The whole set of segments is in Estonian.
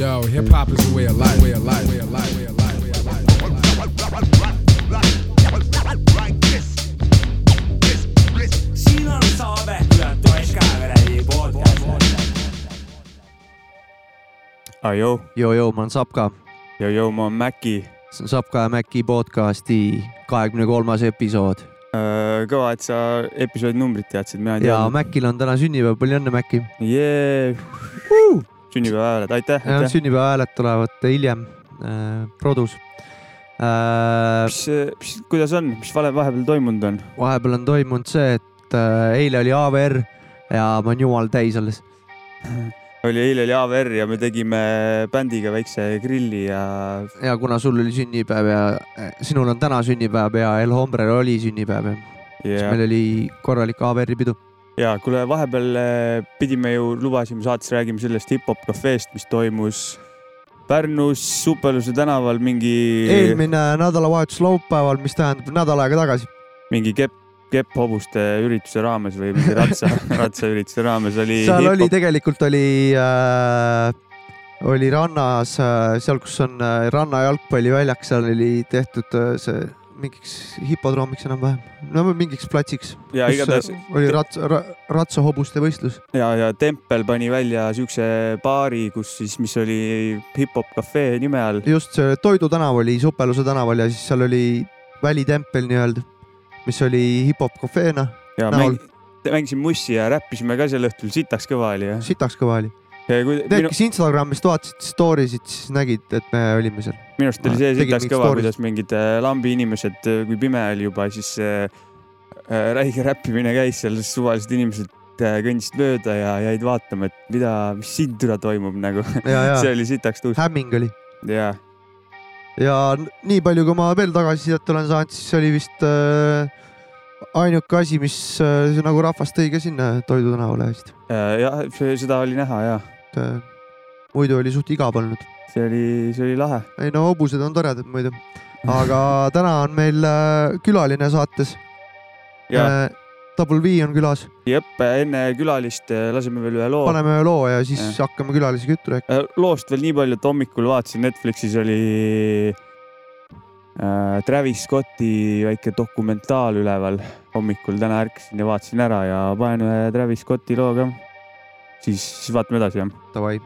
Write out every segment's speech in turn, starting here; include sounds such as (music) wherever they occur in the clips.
Yo, hip hop is a way of life, way of life, way of life, way of life, way of life. siin on saade Üle Toiskaverei podcast. Ajoo, joo-joo, ma olen Sapka, joo-joo, ma olen Mäki. see on Sapka ja Mäki podcasti kahekümne kolmas episood kõva, et sa episoodi numbrit teadsid, mina ei ja teadnud. Mäkil on täna sünnipäev, palju õnne, Mäki. jee, sünnipäeva hääled, aitäh, aitäh. sünnipäevahääled tulevad hiljem äh, produs äh,. mis, mis, kuidas on, mis vale vahepeal toimunud on? vahepeal on toimunud see, et äh, eile oli AVR ja ma olen jumal täis alles. (laughs) oli eile oli AVR ja me tegime bändiga väikse grilli ja ja kuna sul oli sünnipäev ja äh, sinul on täna sünnipäev ja El Hombrel oli sünnipäev ja siis ja meil, oli korralik AVR-i pidu. Ja kuule, vahepeal eh, pidime ju, lubasime saates räägime sellest hip-hop kafeest, mis toimus Pärnus Supeluse tänaval mingi, eelmine nädalavahetus laupäeval, mis tähendab nädal aega tagasi. mingi kepp, kepphobuste ürituse raames või mingi ratsa, (laughs) ratsaürituse raames oli. seal oli, tegelikult oli äh,, oli rannas äh,, seal, kus on äh, ranna jalgpalliväljak, seal oli tehtud äh, see mingiks hipodroomiks enam-vähem, no mingiks platsiks, ja igatahes oli ratsa ra,, ratsahobuste võistlus. ja, ja Tempel pani välja siukse baari, kus siis, mis oli hip-hop cafe nime all. just see Toidu tänav oli Supeluse tänaval ja siis seal oli välitempel nii-öelda, mis oli hip-hop kafeena, ja näol. mäng, mängisime mussi ja räppisime ka sel õhtul, sitaks kõva oli ja. sitaks kõva oli. Need, minu, kes Instagramist vaatasid story sid, siis nägid, et me olime seal. Minu arust oli see tegin sitaks kõva, kuidas mingid äh, lambi inimesed, kui pime oli juba, siis äh, äh, räige räppimine käis seal, suvalised inimesed äh, kõndisid mööda ja jäid vaatama, et mida, mis siin türa toimub nagu. (laughs) see oli sitaks tuus. Hämming oli. Ja ja nii palju, kui ma veel tagasisidet olen saanud, siis see oli vist äh, ainuke asi, mis äh, see nagu rahvast tõi ka sinna Toidu tänavale vist. äh, jah, seda oli näha ja Äh, muidu oli suht igav olnud. see oli, see oli lahe. ei no hobused on toredad muidu, aga (laughs) täna on meil äh, külaline saates. ja Äh, Double V on külas, jep, enne külalist äh, laseme veel ühe loo. paneme ühe loo ja siis Jah. hakkame külalisega juttu rääkima. Loost veel nii palju, et hommikul vaatasin Netflixis oli Travis Scotti väike dokumentaal üleval. hommikul täna ärkasin ja vaatasin ära ja panen ühe Travis Scotti loo ka. siis, siis vaatame edasi jah. Davai.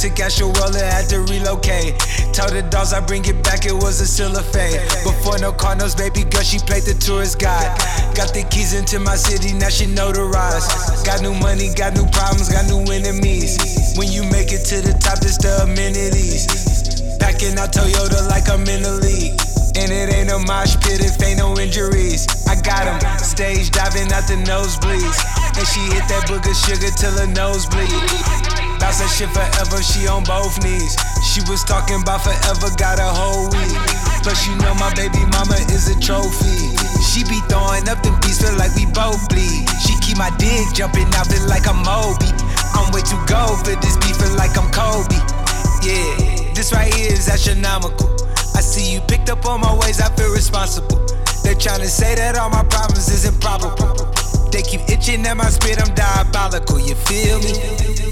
Took out your roller, had to relocate. Told the dolls I bring it back, it was a fade. Before no car Cardinals, baby girl, she played the tourist guide. Got the keys into my city, now she notarized. Got new money, got new problems, got new enemies. When you make it to the top, it's the amenities. Packing out Toyota like I'm in the league. And it ain't a mosh pit if ain't no injuries. I got him stage diving out the nosebleeds. And she hit that booger sugar till her nose bleed. Bounce that shit forever, she on both knees. She was talking about forever, got a whole week. Plus, you know my baby mama is a trophy. She be throwing up them beats, feel like we both bleed. She keep my dick jumping out, feel like I'm Moby. I'm way too gold for this beef, feel like I'm Kobe. Yeah, this right here is astronomical. I see you picked up on my ways, I feel responsible. They're trying to say that all my problems is improbable. They keep itching at my spit, I'm diabolical, you feel me?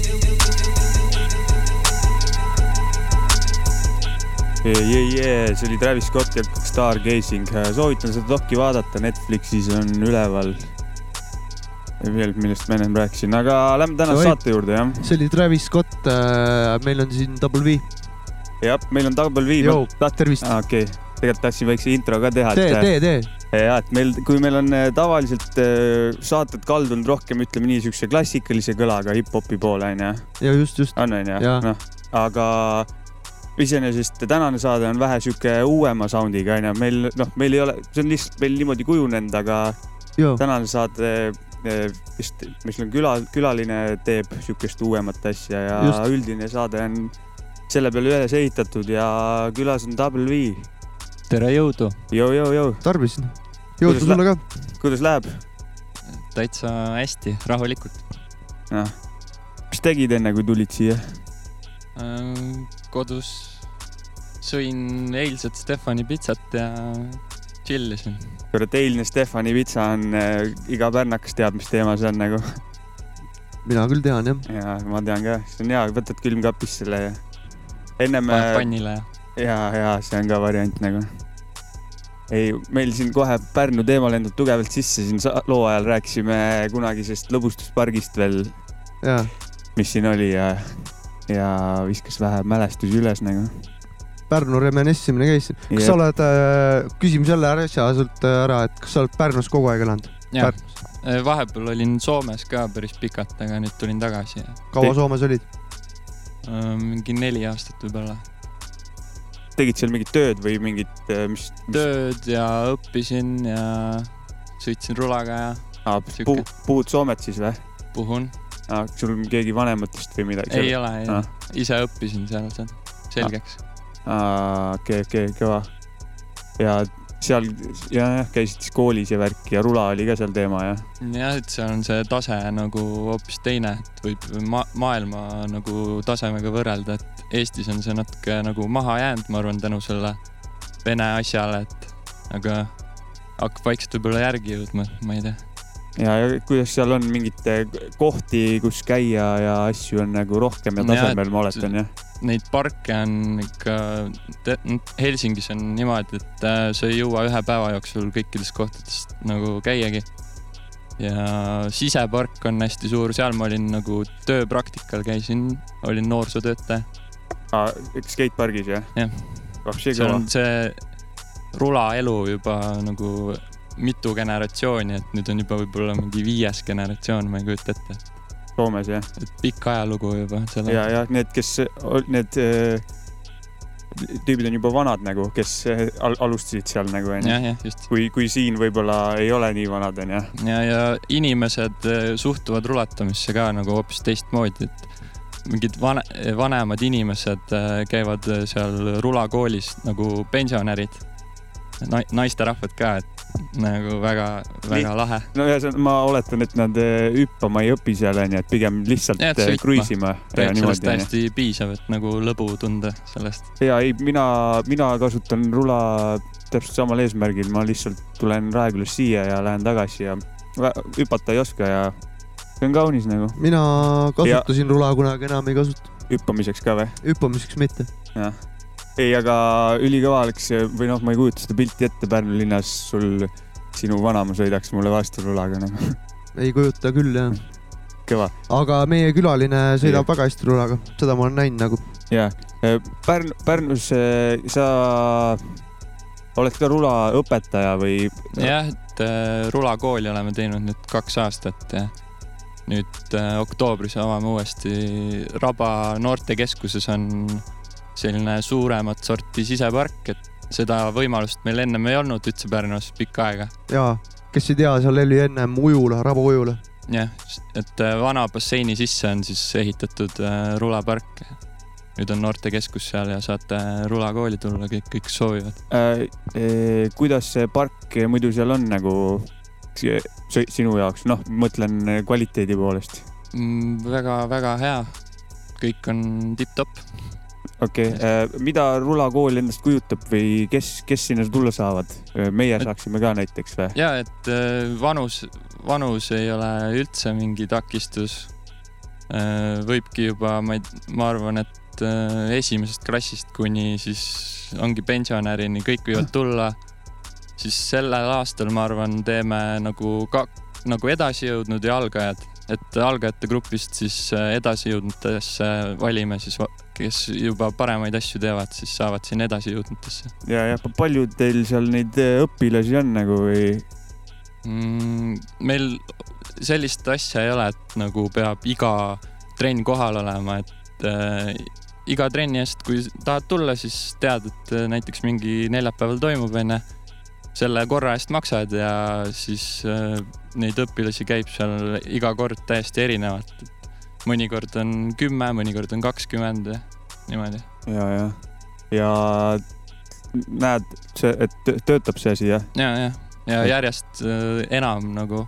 jee, see oli Travis Scott ja Stargazing, soovitan seda dokki vaadata, Netflixis on üleval. veel, millest ma ennem rääkisin, aga lähme tänase saate juurde jah. see oli Travis Scott, meil on siin Double V. jah, meil on Double V. Tervist. aa, okei okay., tegelikult tahtsin väikse intro ka teha, tee, et tee, tee. ja, et meil, kui meil on äh, tavaliselt äh, saated kaldunud rohkem, ütleme nii, siukse klassikalise kõlaga hip-hopi poole onju, ja just, just. on onju noh, aga iseenesest tänane saade on vähe sihuke uuema sound'iga onju, meil noh, meil ei ole, see on lihtsalt meil niimoodi kujunenud, aga joo, tänane saade eh, vist, mis on küla, külaline teeb siukest uuemat asja ja Just. Üldine saade on selle peale üles ehitatud ja külas on Double V. tere jõudu, Jou, jou, jou, tarvis. jõudu Kuidas sulle ka. kuidas läheb? täitsa hästi, rahulikult. noh, mis tegid enne, kui tulid siia? kodus sõin eilset Stefani pitsat ja tšillisin. kurat, eilne Stefani pitsa on äh,, iga pärnakas teab, mis teema see on nagu mina küll tean jah. ja ma tean ka, see on hea, võtad külmkapist selle ja ennem paned äh, pannile ja ja, ja see on ka variant nagu. ei, meil siin kohe Pärnu teema lendab tugevalt sisse, siin loo ajal rääkisime kunagisest lõbustuspargist veel, mis siin oli ja, ja viskas vähe mälestusi üles nagu. Pärnu reminissimine käis. kas sa oled, küsime selle asja sult äh, ära, et kas sa oled Pärnus kogu aeg elanud? ja vahepeal olin Soomes ka päris pikalt, aga nüüd tulin tagasi kaua Soomes olid? äh, mingi neli aastat võib-olla. tegid seal mingit tööd või mingit, mis, mis..., tööd ja õppisin ja sõitsin rulaga ja Ah, puu, puhud Soomet siis või puhun. ah,? sul keegi vanematest või midagi? ei ole, ei Ah., ise õppisin seal selgeks. aa, okei, okei, kõva. ja seal ja jah, käisid siis koolis ja värk ja rula oli ka seal teema jah? jah, et seal on see tase nagu hoopis teine, et võib ma maailma nagu tasemega võrrelda, et Eestis on see natuke nagu maha jäänud, ma arvan, tänu selle vene asjale, et aga hakkab vaikselt võib-olla järgi jõudma, ma ei tea. ja, ja kuidas seal on mingeid kohti, kus käia ja asju on nagu rohkem ja tasemel, ma oletan jah? Neid parke on ikka, Helsingis on niimoodi, et äh, sa ei jõua ühe päeva jooksul kõikidest kohtadest nagu käiagi. ja sisepark on hästi suur, seal ma olin nagu tööpraktikal käisin, olin noorsootöötaja. Ah, skatepargis jah? Jah.. vapsi see on. see rulaelu juba nagu mitu generatsiooni, et nüüd on juba võib-olla mingi viies generatsioon, ma ei kujuta ette, Soomes jah? pikk ajalugu juba ja, ja need, kes, need äh, tüübid on juba vanad nagu, kes äh, al alustasid seal nagu onju. kui, kui siin võib-olla ei ole nii vanad onju. ja, ja inimesed eh, suhtuvad rulatamisse ka nagu hoopis teistmoodi, et mingid vane, vanemad inimesed käivad seal rulakoolis nagu pensionärid Na,, naisterahvad ka, et nagu väga, väga lahe. no ühesõnaga, ma oletan, et nad äh, hüppama ei õpi seal onju, et pigem lihtsalt Jah, kruiisima ja tegelikult sellest täiesti piisab, et nagu lõbu tunda sellest. ja ei, mina, mina kasutan rula täpselt samal eesmärgil, ma lihtsalt tulen Raekülast siia ja lähen tagasi ja hüpata ei oska ja see on kaunis nagu, mina kasutasin rula kunagi, enam ei kasuta. hüppamiseks ka või? hüppamiseks mitte. ei, aga ülikõva oleks või noh, ma ei kujuta seda pilti ette Pärnu linnas, sul, sinu vanaema sõidaks mulle vastu rulaga, noh, (laughs) ei kujuta küll jah. kõva. aga meie külaline sõidab Jah. väga hästi rulaga, seda ma olen näinud nagu. ja Pärn, Pärnus äh, sa oled ka rulaõpetaja või? jah, et äh, rulakooli oleme teinud nüüd kaks aastat ja nüüd äh, oktoobris avame uuesti Raba noortekeskuses on selline suuremat sorti sisepark, et seda võimalust meil ennem ei olnud üldse Pärnus pikka aega. ja kes ei tea, seal oli ennem ujula, Raba ujula. jah, et äh, vana basseini sisse on siis ehitatud äh, rulapark. nüüd on noortekeskus seal ja saate rulakooli tulla kõik, kõik soovivad. äh,. Eh, kuidas see park muidu seal on nagu si- si- sinu jaoks, noh, mõtlen kvaliteedi poolest. väga-väga Mm, hea, kõik on tipp-topp. Okei okay., mida rulakool endast kujutab või kes, kes sinna tulla saavad? meie saaksime ka näiteks või? ja et äh, vanus, vanus ei ole üldse mingi takistus. võibki juba, ma ei, ma arvan, et äh, esimesest klassist kuni siis ongi pensionärini, kõik võivad (laughs) tulla. siis sellel aastal, ma arvan, teeme nagu ka nagu edasijõudnud ja algajad, et algajate grupist siis äh, edasijõudnutesse valime siis, kes juba paremaid asju teevad, siis saavad sinna edasijõudnutesse ja, ja palju teil seal neid eh, õpilasi on nagu või? mm,. meil sellist asja ei ole, et nagu peab iga trenn kohal olema, et äh, iga trenni eest, kui tahad tulla, siis tead, et äh, näiteks mingi neljapäeval toimub, onju. selle korra eest maksad ja siis äh, neid õpilasi käib seal iga kord täiesti erinevalt. Mõnikord on kümme, mõnikord on kakskümmend ja niimoodi. ja, ja, ja näed, see, et tö- töötab see asi jah? ja, ja, ja järjest äh, enam nagu,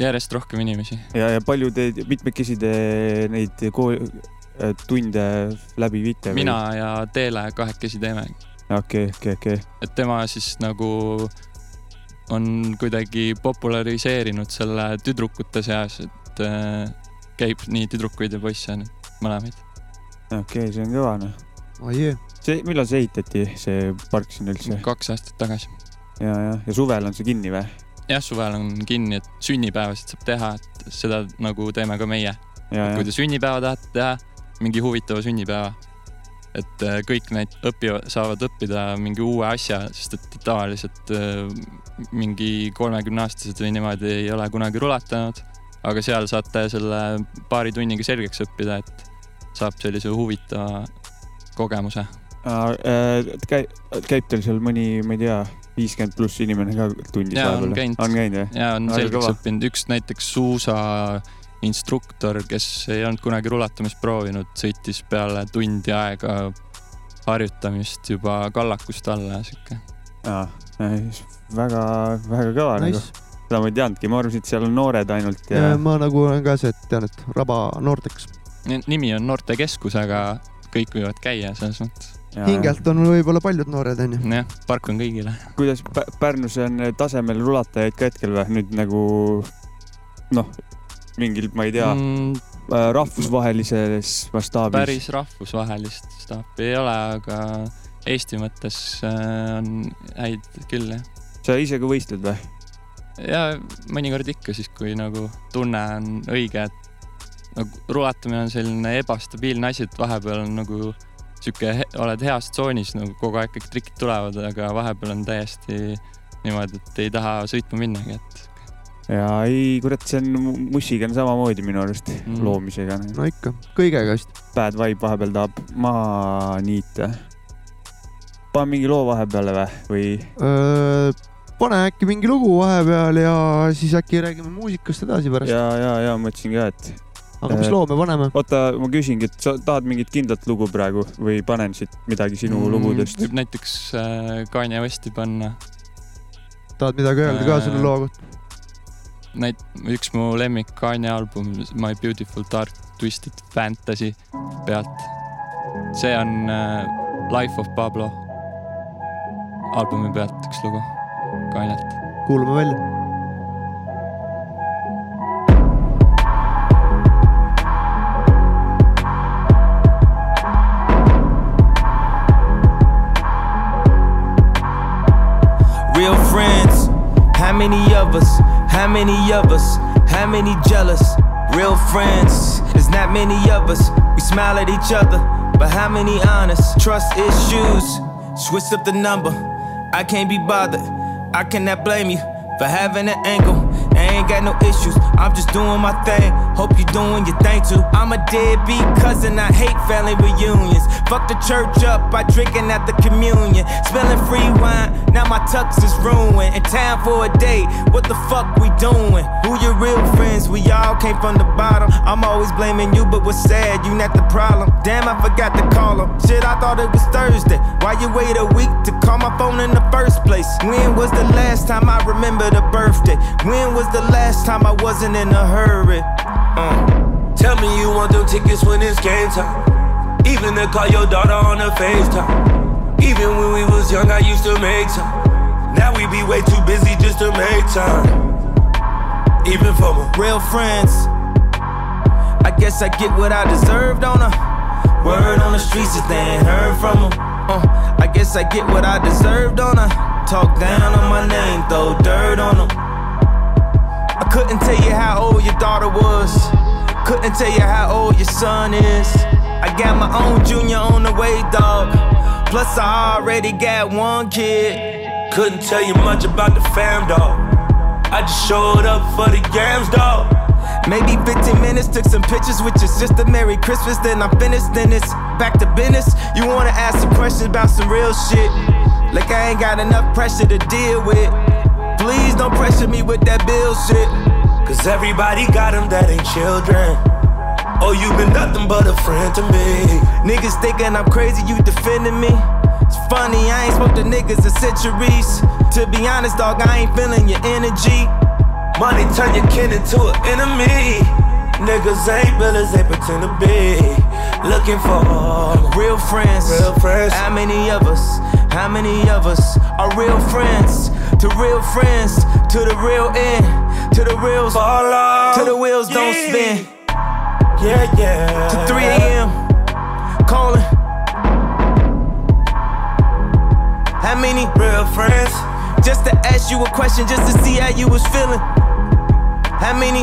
järjest rohkem inimesi ja, ja palju te, mitmekesi te neid kool-, tunde läbi viite? mina ja Teele kahekesi teeme, okei, okei, okei. et tema siis nagu on kuidagi populariseerinud selle tüdrukute seas, et äh, käib nii tüdrukuid ja poisse nüüd mõlemaid. okei, see on kõva noh. oi jee, see, millal see ehitati, see park siin üldse? kaks aastat tagasi. ja, ja, ja suvel on see kinni või? jah, suvel on kinni, et sünnipäevasid saab teha, et seda nagu teeme ka meie. ja, kui te sünnipäeva tahate teha, mingi huvitava sünnipäeva, et äh, kõik need õpivad, saavad õppida mingi uue asja, sest et tavaliselt äh, mingi kolmekümneaastased või niimoodi ei ole kunagi rulatanud. Aga seal saate selle paari tunniga selgeks õppida, et saab sellise huvitava kogemuse. käib, käib teil seal mõni, ma ei tea, viiskümmend pluss inimene ka tundis vahepeal? on käinud jah? ja on selgeks kõva. õppinud, üks näiteks suusa instruktor, kes ei olnud kunagi rulatamist proovinud, sõitis peale tundi aega harjutamist juba kallakust alla ja sihuke. väga, väga kõva nagu. Seda ma ei teadnudki, ma arvasin, et seal on noored ainult ja, ja.... ma nagu olen ka see, et tean, et Raba noorteks. nimi on noortekeskus, aga kõik võivad käia selles mõttes. hingelt on võib-olla paljud noored, onju. jah, park on kõigile. kuidas Pä- Pärnus on tasemel rulatajaid ka hetkel või nüüd nagu noh, mingil, ma ei tea mm., Mm, rahvusvahelises mastaabis. päris rahvusvahelist staapi ei ole, aga Eesti mõttes äh, on häid küll jah. sa ise ka võistled või? Ja mõnikord ikka siis, kui nagu tunne on õige, et nagu rulatamine on selline ebastabiilne asi, et vahepeal on nagu sihuke, oled heas tsoonis nagu kogu aeg kõik trikid tulevad, aga vahepeal on täiesti niimoodi, et ei taha sõitma minnagi, et ja ei, kurat, see on mussiga on samamoodi minu arust mm. Loomisega. no ikka, kõigega vist. Bad vibe vahepeal tahab maha niita. pane mingi loo vahepeale või, või pane äkki mingi lugu vahepeal ja siis äkki räägime muusikast edasi pärast. ja, ja, ja mõtlesin ka, et aga mis äh, loo me paneme? oota, ma küsingi, et sa tahad mingit kindlat lugu praegu või panen siit midagi sinu mm, lugudest? võib näiteks äh, Kanye Westi panna. tahad midagi öelda ka Äh, selle loo kohta? näit-, üks mu lemmik Kanye album My Beautiful Dark Twisted Fantasy pealt. see on äh, Life of Pablo albumi pealt üks lugu kuulame välja Real friends, how many of us, how many of us, how many jealous? Real friends, there's not many of us. We smile at each other, but how many honest? Trust issues, switch up the number. I can't be bothered. I cannot blame you for having an angle. I ain't got no issues. I'm just doing my thing. Hope you doing your thing too. I'm a deadbeat cousin. I hate family reunions. Fuck the church up by drinking at the communion. Spilling free wine. Now my tux is ruined. In time for a date. What the fuck we doing? Who your real friends? We all came from the bottom. I'm always blaming you, but what's sad? You not the problem. Damn, I forgot to call him. Shit, I thought it was Thursday. Why you wait a week to call my phone in the first place? When was the last time I remember a birthday? When was the last time I wasn't in a hurry? Uh. Tell me you want them tickets when it's game time. Even to call your daughter on the FaceTime. Even when we was young, I used to make time. Now we be way too busy just to make time. Even for my real friends. I guess I get what I deserve, don't I? Word on the streets is they ain't heard from. Uh, I guess I get what I deserve, don't I? Talk down on my name, throw dirt on them. I couldn't tell you how old your daughter was. Couldn't tell you how old your son is. I got my own junior on the way, dog. Plus, I already got one kid. Couldn't tell you much about the fam, dog. I just showed up for the yams, dog. Maybe 15 minutes, took some pictures with your sister. Merry Christmas, then I'm finished, then it's back to business. You wanna ask some questions about some real shit. Like I ain't got enough pressure to deal with. Please don't pressure me with that bill shit. Cause everybody got them that ain't children. Oh, you been nothing but a friend to me. Niggas thinking I'm crazy, you defending me. It's funny, I ain't spoke to niggas in centuries. To be honest, dog, I ain't feeling your energy. Money turn your kin into an enemy. Niggas ain't real as they pretend to be. Looking for real friends. Real friends. How many of us? How many of us are real friends? To real friends, to the real end, to the reals, Fall off. to the wheels don't spin. Yeah, yeah. To 3 a.m. calling. How many? Real friends. Just to ask you a question, just to see how you was feeling. How many?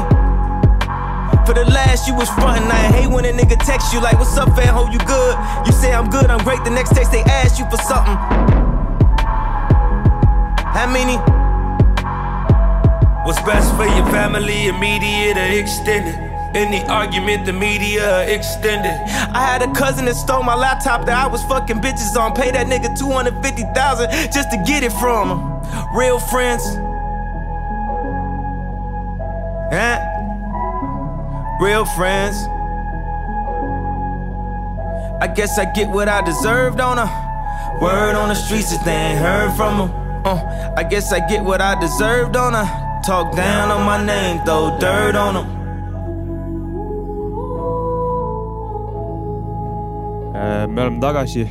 For the last, you was frontin'. I hate when a nigga text you like, "What's up, fam? Hope you good." You say I'm good, I'm great. The next text they ask you for something. How many? What's best for your family, immediate or extended? Any argument, the media extended. I had a cousin that stole my laptop that I was fucking bitches on. Pay that nigga 250,000 just to get it from him. Real friends. Huh? Real friends. I guess I get what I deserved don't I? Word on the streets is they ain't heard from them. Uh, I guess I get what I deserve, don't I? Talk down on my name, throw dirt on them. Äh, me oleme tagasi,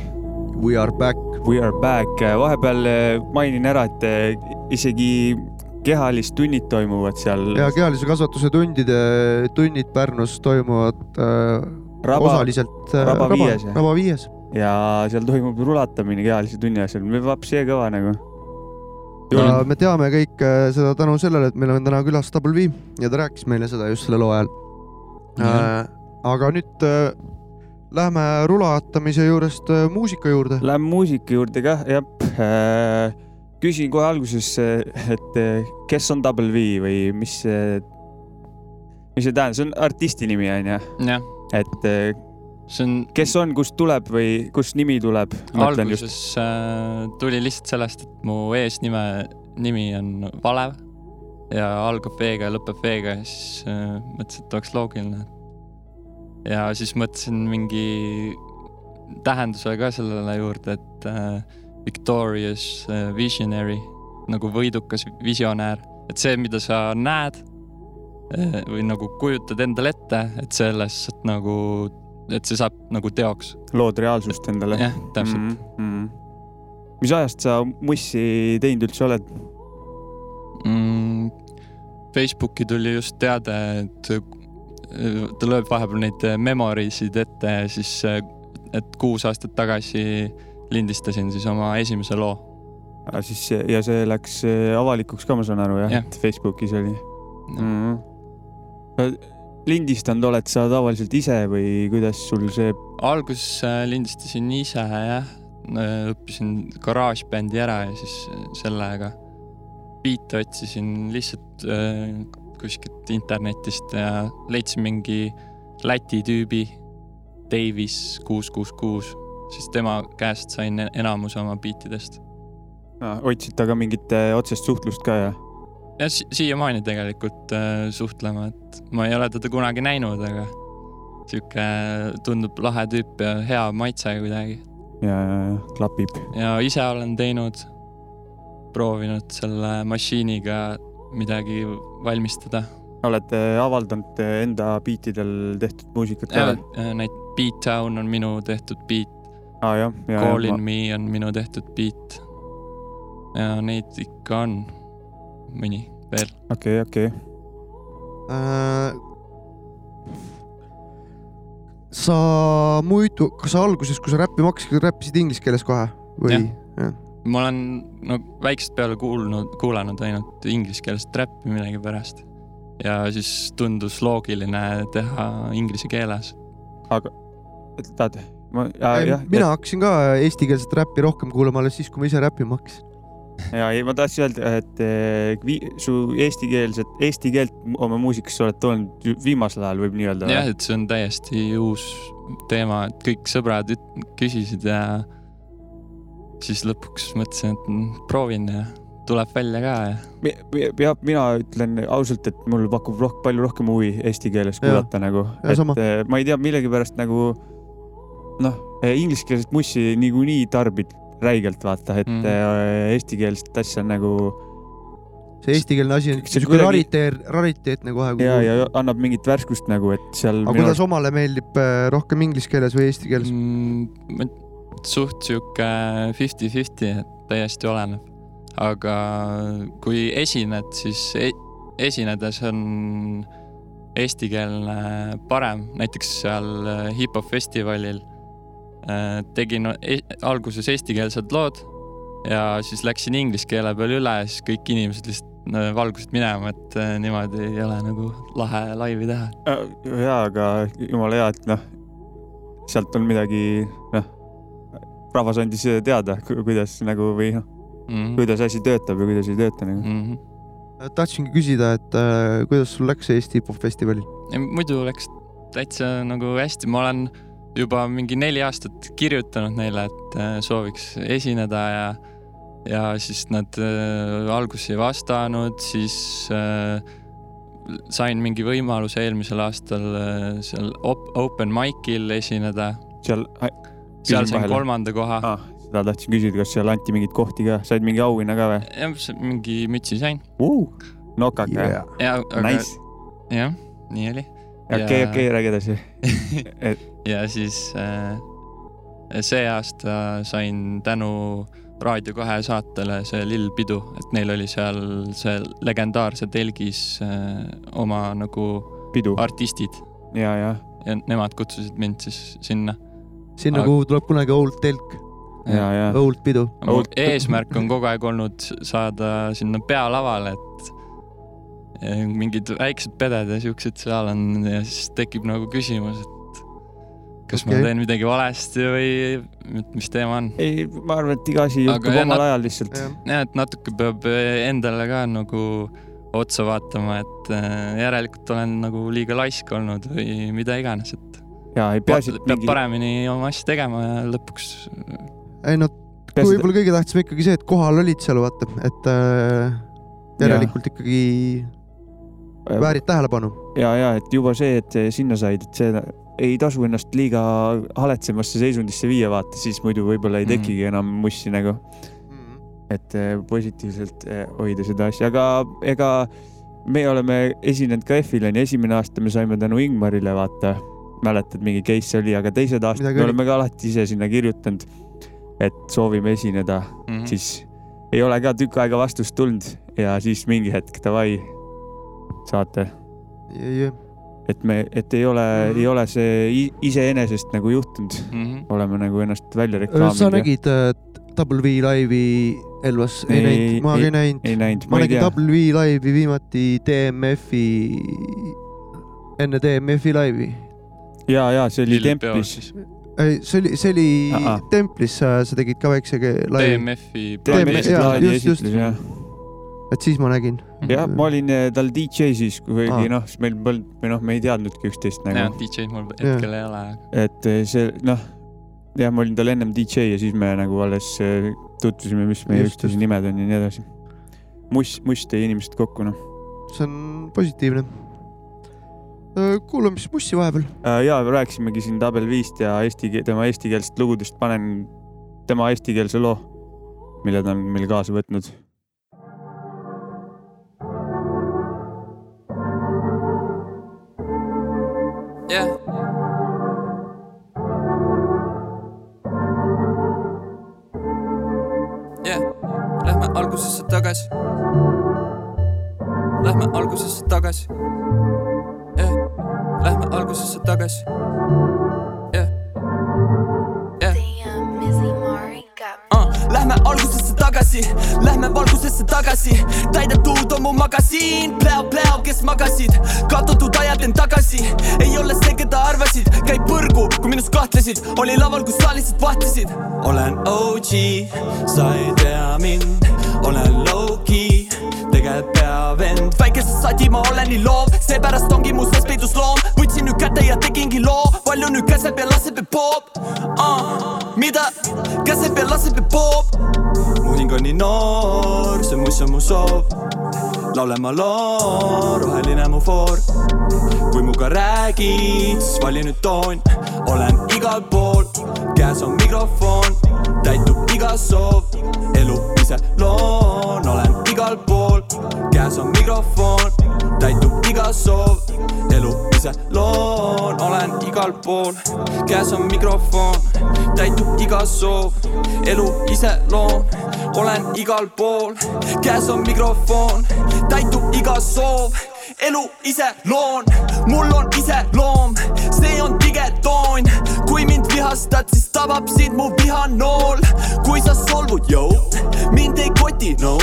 We are back. we are back, vahepeal äh, mainin ära, et äh, isegi kehalistunnid toimuvad seal ja kehalise kasvatuse tundide, tunnid Pärnus toimuvad äh, Raba osaliselt äh, Raba viies, jah? Raba viies. ja seal toimub rulatamine kehalise tunni ajal, me vapsi kõva nagu. Ja me teame kõik äh, seda tänu sellele, et meil on täna külas Double V ja ta rääkis meile seda just selle loo ajal. aga nüüd äh, lähme rulatamise juurest äh, muusika juurde. Läheme muusika juurde kah, jah. küsin kohe alguses, et äh, kes on Double V või mis see, mis see tähendab, see on artisti nimi onju, jah, et äh, see on kes on, kust tuleb või kust nimi tuleb? alguses äh, tuli lihtsalt sellest, et mu eesnime, nimi on Valev ja algab V-ga ja lõpeb V-ga ja siis äh, mõtlesin, et oleks loogiline. ja siis mõtlesin mingi tähenduse ka sellele juurde, et äh, victorious visionary nagu võidukas visionäär, et see, mida sa näed või nagu kujutad endale ette, et sellest nagu, et see saab nagu teoks. lood reaalsust endale. jah, täpselt mm. mm. -hmm. mis ajast sa mussi teinud üldse oled? mm,. Facebooki tuli just teade, et äh, ta lööb vahepeal neid äh, memory sid ette ja siis, et kuus aastat tagasi lindistasin siis oma esimese loo. aga siis ja see läks äh, avalikuks ka, ma saan aru jah Jah. et Facebookis oli mm. -hmm. Lindistanud oled sa tavaliselt ise või kuidas sul see, alguses äh, lindistasin ise jah, õppisin garaažbändi ära ja siis äh, sellega biite otsisin lihtsalt äh, kuskilt internetist ja leidsin mingi Läti tüübi, Davis kuus, kuus, kuus, siis tema käest sain e-, enamus oma biitidest. otsid temaga mingit äh, otsest suhtlust ka ja? Ja si siiamaani tegelikult äh, suhtlema, et ma ei ole teda kunagi näinud, aga sihuke tundub lahe tüüp ja hea maitse kuidagi. ja, ja, ja klapib. ja ise olen teinud, proovinud selle mašiiniga midagi valmistada. oled äh, avaldanud äh, enda biitidel tehtud muusikat ka või? neid Beat Town on minu tehtud beat, jah, ja, Call in ja me on minu tehtud beat. ja neid ikka on mõni veel. okei, okei. Äh, sa muidu, kas sa alguses, kui sa räppima hakkasid, räppisid inglise keeles kohe või? ma olen no väiksest peale kuulnud, kuulanud ainult ingliskeelset räppi millegipärast. ja siis tundus loogiline teha inglise keeles. aga, tahad? ma, jah, mina hakkasin ka eestikeelset räppi rohkem kuulama alles siis, kui ma ise räppima hakkasin. Ja ei, ma tahtsin öelda, et eh, su eestikeelset, eesti keelt oma muusikasse oled toonud viimasel ajal võib nii öelda. jah, et see on täiesti uus teema, et kõik sõbrad küsisid ja siis lõpuks mõtlesin, et mm, proovin ja tuleb välja ka ja jah, mina ütlen ausalt, et mul pakub roh palju rohkem huvi eesti keeles kuulata nagu, Ja sama. et eh, ma ei tea, millegipärast nagu noh, ingliskeelset mussi niikuinii tarbid räigelt vaata, et mm. eestikeelset asja nagu see eestikeelne asi on See siuke kuidagi- rariteet, rariteetne kohe. ja, ja annab mingit värskust nagu, et seal aga kuidas omale meeldib äh, rohkem inglise keeles või eesti keeles? mm,. suht sihuke fifty-fifty, et täiesti oleneb. aga kui esined, siis e esinedes on eestikeelne parem, näiteks seal äh, hip-hop festivalil tegin e alguses eestikeelsed lood ja siis läksin inglise keele peale üle ja siis kõik inimesed lihtsalt äh, valgusid minema, et äh, niimoodi ei ole nagu lahe laivi teha. ja, aga jumala hea, et noh, sealt on midagi, noh, rahvas andis teada, kuidas nagu või noh, Mm kuidas asi töötab ja kuidas ei tööta nagu. -hmm. tahtsingi küsida, et äh, kuidas sul läks Eesti hip-hop festivalil? muidu läks täitsa nagu hästi, ma olen juba mingi neli aastat kirjutanud neile, et äh, sooviks esineda ja, ja siis nad äh, alguses ei vastanud, siis äh, sain mingi võimaluse eelmisel aastal äh, seal op open mic'il esineda, seal, seal sain kolmanda koha. ah,. seda tahtsin küsida, kas seal anti mingeid kohti ka, said mingi auhinna ka või jah, mingi mütsi sain uh,? nokaka yeah., ja, aga nice. jah, nii oli. okei, okei, räägi edasi. (laughs) ja siis äh, see aasta sain tänu Raadio kahe saatele see Lill Pidu, et neil oli seal see legendaarse telgis äh, oma nagu pidu artistid ja, ja, ja nemad kutsusid mind siis sinna. sinna, Aga- kuhu tuleb kunagi Old Telk, ja, ja. Old Pidu. eesmärk on kogu aeg olnud saada sinna pealavale, et mingid väiksed peded ja siuksed seal on ja siis tekib nagu küsimus, et kas okay. Ma teen midagi valesti või et mis teema on. ei, ma arvan, et iga asi juhtub omal nad- ajal lihtsalt. ja et natuke peab endale ka nagu otsa vaatama, et eh, järelikult olen nagu liiga laisk olnud või mida iganes, et ja ei peaasi, et peab mingi, paremini oma asja tegema ja lõpuks ei no võib-olla kõige tähtsam ikkagi see, et kohal olid seal, vaata, et äh, järelikult ikkagi et väärid tähelepanu. ja, ja et juba see, et sinna said, et see ei tasu ennast liiga haletsemasse seisundisse viia, vaata, siis muidu võib-olla ei Mhm. tekigi enam mussi nagu, et eh, positiivselt eh, hoida seda asja, aga ega me oleme esinenud ka F-il onju, esimene aasta me saime tänu Ingmarile, vaata, mäletad, mingi case oli, aga teised aastad me oleme ka alati ise sinna kirjutanud, et soovime esineda mm -hmm. siis ei ole ka tükk aega vastust tulnud ja siis mingi hetk davai, saate, et me, et ei ole mm. -hmm. ei ole see iseenesest nagu juhtunud, Mm -hmm. oleme nagu ennast välja sa reklaaminud. nägid äh, Double V laivi Elvas ei, näinud, ma ka ei- näinud. ei näinud, ma ma ei nägin tea. Double V laivi viimati DMF-i, enne DMF-i laivi. ja, ja see oli templis. ei, see oli, see oli Ahah. templis, sa tegid ka väikse ke- laivi, DMF-i just, just. jah. et siis ma nägin. jah, ma olin eh, tal DJ siis, kuigi Aa. noh, siis meil polnud või noh, me ei teadnudki üksteist jah, nagu, DJ-d mul hetkel ei ole. et eh, see noh, jah, ma olin tal ennem DJ ja siis me nagu alles eh, tutvusime, mis meie üksteise nimed on ja nii edasi. Muss, Muss tõi inimesed kokku noh. see on positiivne. kuulame siis bussi vahepeal. ja rääkisimegi siin Double Vist ja eesti, tema eestikeelsest lugudest, panen tema eestikeelse loo, mille ta on meil kaasa võtnud. jah. jah, lähme algusesse tagasi. Lähme algusesse tagasi. jah, lähme algusesse tagasi. tagasi, lähme valgusesse tagasi, täidetud on mu magasiin, pläo, pläo, kes magasid, kaotatud ajad end tagasi, ei ole see, keda arvasid, käib põrgu, kui minust kahtlesid, oli laval, kus sa lihtsalt vahtlesid. olen OG, sa ei tea mind, olen low-key, tegelikult peavend, väikese sadi ma olen nii loov, seepärast ongi mu sees peidus loom, võtsin nüüd kätte ja tegingi loo, palju nüüd käseb ja laseb ja poob? Uh,. mida? Käseb ja laseb ja poob, mu hing on nii noor, see muss on mu soov, laulen ma loo, roheline mu foor, kui muga räägid, siis vali nüüd toon, olen igal pool, käes on mikrofon, täitub iga soov, elu ise loon, olen igal pool, käes on mikrofon, täitub iga soov, elu ise loon, olen igal pool, käes on mikrofon, täitub iga soov, elu ise loon, olen igal pool, käes on mikrofon, täitub iga soov. Elu ise loon, mul on iseloom, see on kui mind vihastad, siis tabab sind mu vihanool, kui sa solvud, jõu, mind ei koti, no,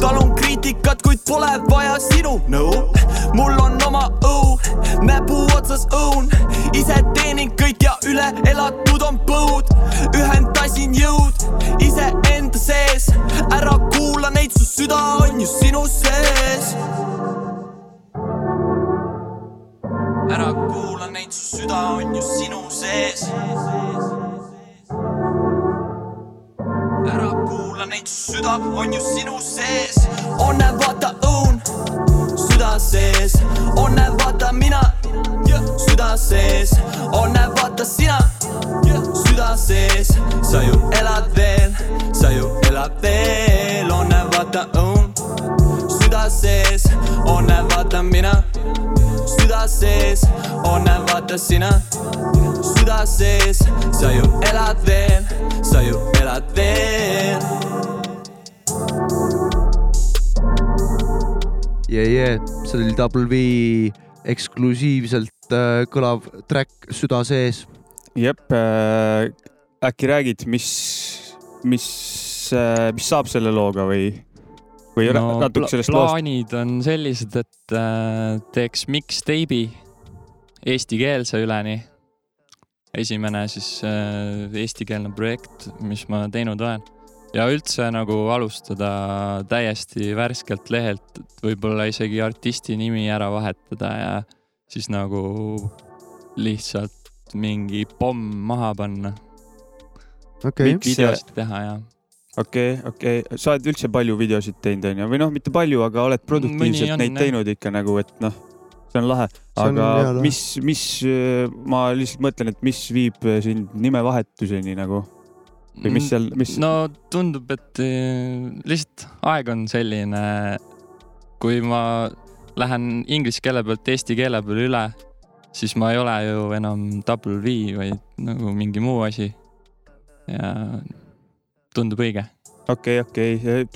talun kriitikat, kuid pole vaja sinu nõu, mul on oma õu, näpu otsas õun, ise teenin kõik ja üle elatud on põud, ühendasin jõud iseenda sees, ära kuula neid, su süda on ju sinu sees ära kuula neid, su süda on ju sinu sees. ära kuula neid, su süda on ju sinu sees. onne vaata õun, süda sees, onne vaata mina, süda sees, onne vaata sina, süda sees, sa ju elad veel, sa ju elad veel, onne vaata õun, süda sees, onne vaata mina süda sees, onne vaata sina, süda sees, sa ju elad veel, sa ju elad veel. yeah,. Yeah. see oli Double V eksklusiivselt äh, kõlav track Süda sees. jep äh,, äkki räägid, mis, mis äh,, mis saab selle looga või, või no, natuke pla sellest loost? plaanid on sellised, et äh, teeks mixtape'i eestikeelse üleni. esimene siis äh, eestikeelne projekt, mis ma teinud olen ja üldse nagu alustada täiesti värskelt lehelt, et võib-olla isegi artisti nimi ära vahetada ja siis nagu lihtsalt mingi pomm maha panna, okei, Miks- videosid teha ja okei, okei, sa oled üldse palju videosid teinud, onju, või noh, mitte palju, aga oled produktiivselt on, neid jah. teinud ikka nagu, et noh, see on lahe. On aga lahe. mis, mis, ma lihtsalt mõtlen, et mis viib sind nimevahetuseni nagu või mis seal, mis no tundub, et eh, lihtsalt aeg on selline, kui ma lähen inglise keele pealt eesti keele peale üle, siis ma ei ole ju enam double V, vaid nagu mingi muu asi. ja tundub õige. okei, okei,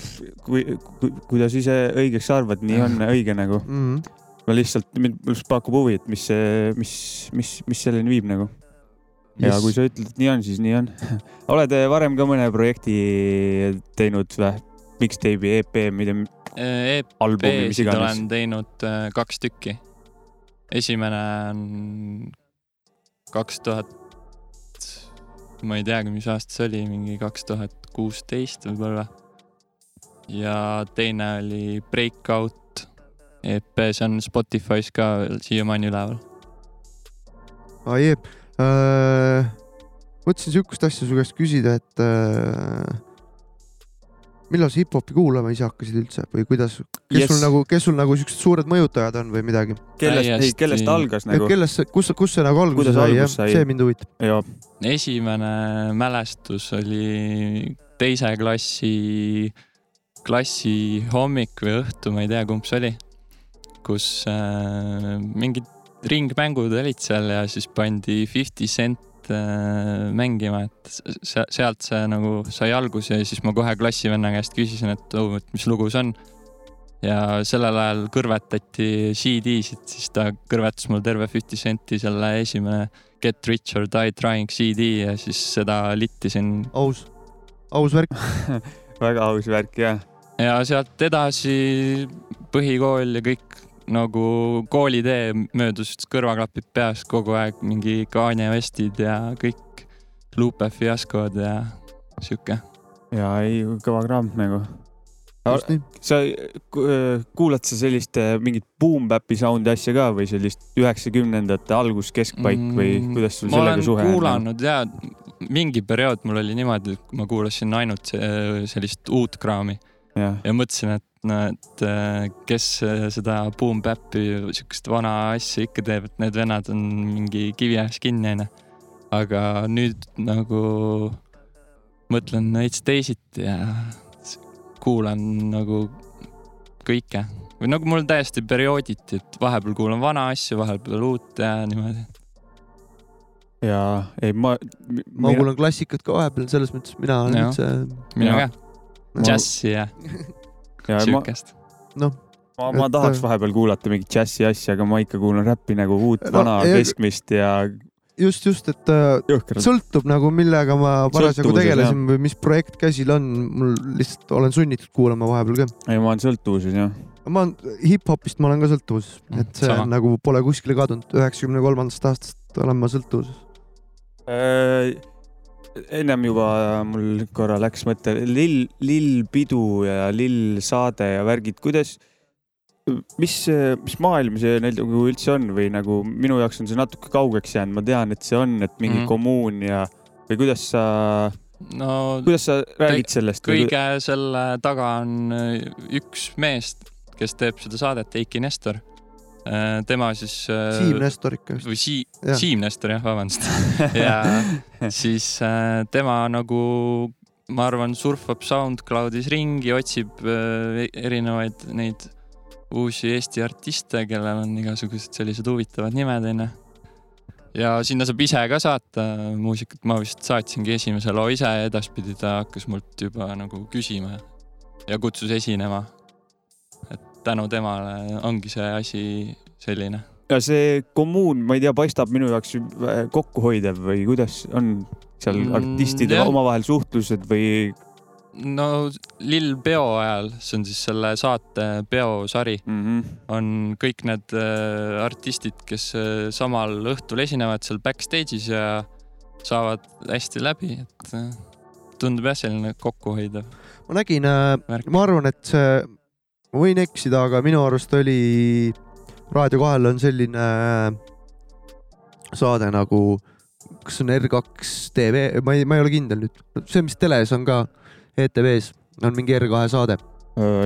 kui, kui, kuidas ise õigeks arvad, nii on õige nagu. mm. ma lihtsalt, mind just pakub huvi, et mis see, mis, mis, mis selleni viib nagu. ja Yes. kui sa ütled, et nii on, siis nii on. (laughs) oled eh, varem ka mõne projekti teinud või? mixtape'i, EP, mida, albumi, mis EP-sid olen. teinud äh, kaks tükki. esimene on kaks tuhat, ma ei teagi, mis aasta see oli, mingi kaks tuhat kuusteist võib-olla. ja teine oli Breakout EP, see on Spotify's ka veel siiamaani üleval. aa jee äh,. mõtlesin sihukest asja su käest küsida, et äh, millal sa hip-hopi kuulama ise hakkasid üldse või kuidas, kes Yes. sul nagu, kes sul nagu siuksed suured mõjutajad on või midagi? kellest, ei kellest algas nagu? kellest, kus, kus see nagu alguse sai, jah, see mind huvitab. ja esimene mälestus oli teise klassi, klassi hommik või õhtu, ma ei tea, kumb see oli, kus äh, mingid ringmängud olid seal ja siis pandi Fifty Cent äh, mängima, et se- sealt see nagu sai alguse ja siis ma kohe klassivenna käest küsisin, et oh, et mis lugu see on. ja sellel ajal kõrvetati CD-sid, siis ta kõrvetas mul terve Fifty Centi selle esimene Get Rich or Die Trying CD ja siis seda littisin aus, aus värk. (laughs) väga aus värk ja. ja sealt edasi põhikool ja kõik nagu koolitee möödus kõrvaklapid peas kogu aeg mingi Kanye Westid ja kõik Lupe fiaskod ja sihuke. ja ei, kõva kraam nagu. sa ku- kuulad sa sellist mingit boom-bap'i sound'i asja ka või sellist üheksakümnendate algus, keskpaik või kuidas sul Mm, sellega suhe on? kuulanud ja mingi periood mul oli niimoodi, et ma kuulasin ainult se- sellist uut kraami jah, ja mõtlesin, et no, et äh, kes äh, seda boom bap'i, siukest vana asja ikka teeb, et need vennad on mingi kivi ees kinni onju. aga nüüd nagu mõtlen veits teisiti ja kuulan nagu kõike või nagu mul täiesti periooditi, et vahepeal kuulan vana asja, vahepeal uut ja niimoodi. ja ei ma. ma kuulan klassikat ka vahepeal, selles mõttes mina olen üldse, mina ka, džässi ja ja ma, (laughs) (laughs) siukest. noh, ma, ma et, tahaks äh, vahepeal kuulata mingit džässi asja, aga ma ikka kuulan räppi nagu uut No, vana, ja- keskmist ja just, just, et äh, jõhkralt. sõltub nagu, millega ma parasjagu tegelesin või mis projekt käsil on, mul lihtsalt olen sunnitud kuulama vahepeal ka. ei, ma olen sõltuvuses jah. ma olen hip-hopist, ma olen ka sõltuvuses, et see Sama. on nagu pole kuskile kadunud, üheksakümne kolmandast aastast olen ma sõltuvuses. Äh, ennem juba mul korra läks mõte lill, lill pidu ja lill saade ja värgid, kuidas, mis, mis maailm see neil nagu üldse on või nagu minu jaoks on see natuke kaugeks jäänud, ma tean, et see on, et mingi mm. -hmm. kommuun ja või kuidas sa, no kuidas sa räägid sellest? kõige selle taga on äh, üks mees, kes teeb seda saadet, Eiki Nestor. Tema siis. Siim Nestor ikka vist. või Sii-. Siim Nestor jah, vabandust. (laughs) ja (laughs) siis äh, tema nagu, ma arvan, surfab SoundCloudis ringi, otsib äh, erinevaid neid uusi Eesti artiste, kellel on igasugused sellised huvitavad nimed onju. ja sinna saab ise ka saata muusikat, ma vist saatsingi esimese loo ise ja edaspidi ta hakkas mult juba nagu küsima ja kutsus esinema. Tänu temale ongi see asi selline. ja see kommuun, ma ei tea, paistab minu jaoks äh, kokkuhoidev või kuidas on seal Mm, artistide jah. omavahel suhtlused või no Lill peo ajal, see on siis selle saate peosari, mm? -hmm. on kõik need äh, artistid, kes äh, samal õhtul esinevad seal backstage'is ja saavad hästi läbi, et tundub jah, selline kokkuhoidev ma nägin ma arvan, et see, võin eksida, aga minu arust oli Raadio kahel on selline äh, saade nagu, kas on R2 tv, ma ei, ma ei ole kindel nüüd, see, mis teles on ka ETV-s on mingi R2 saade,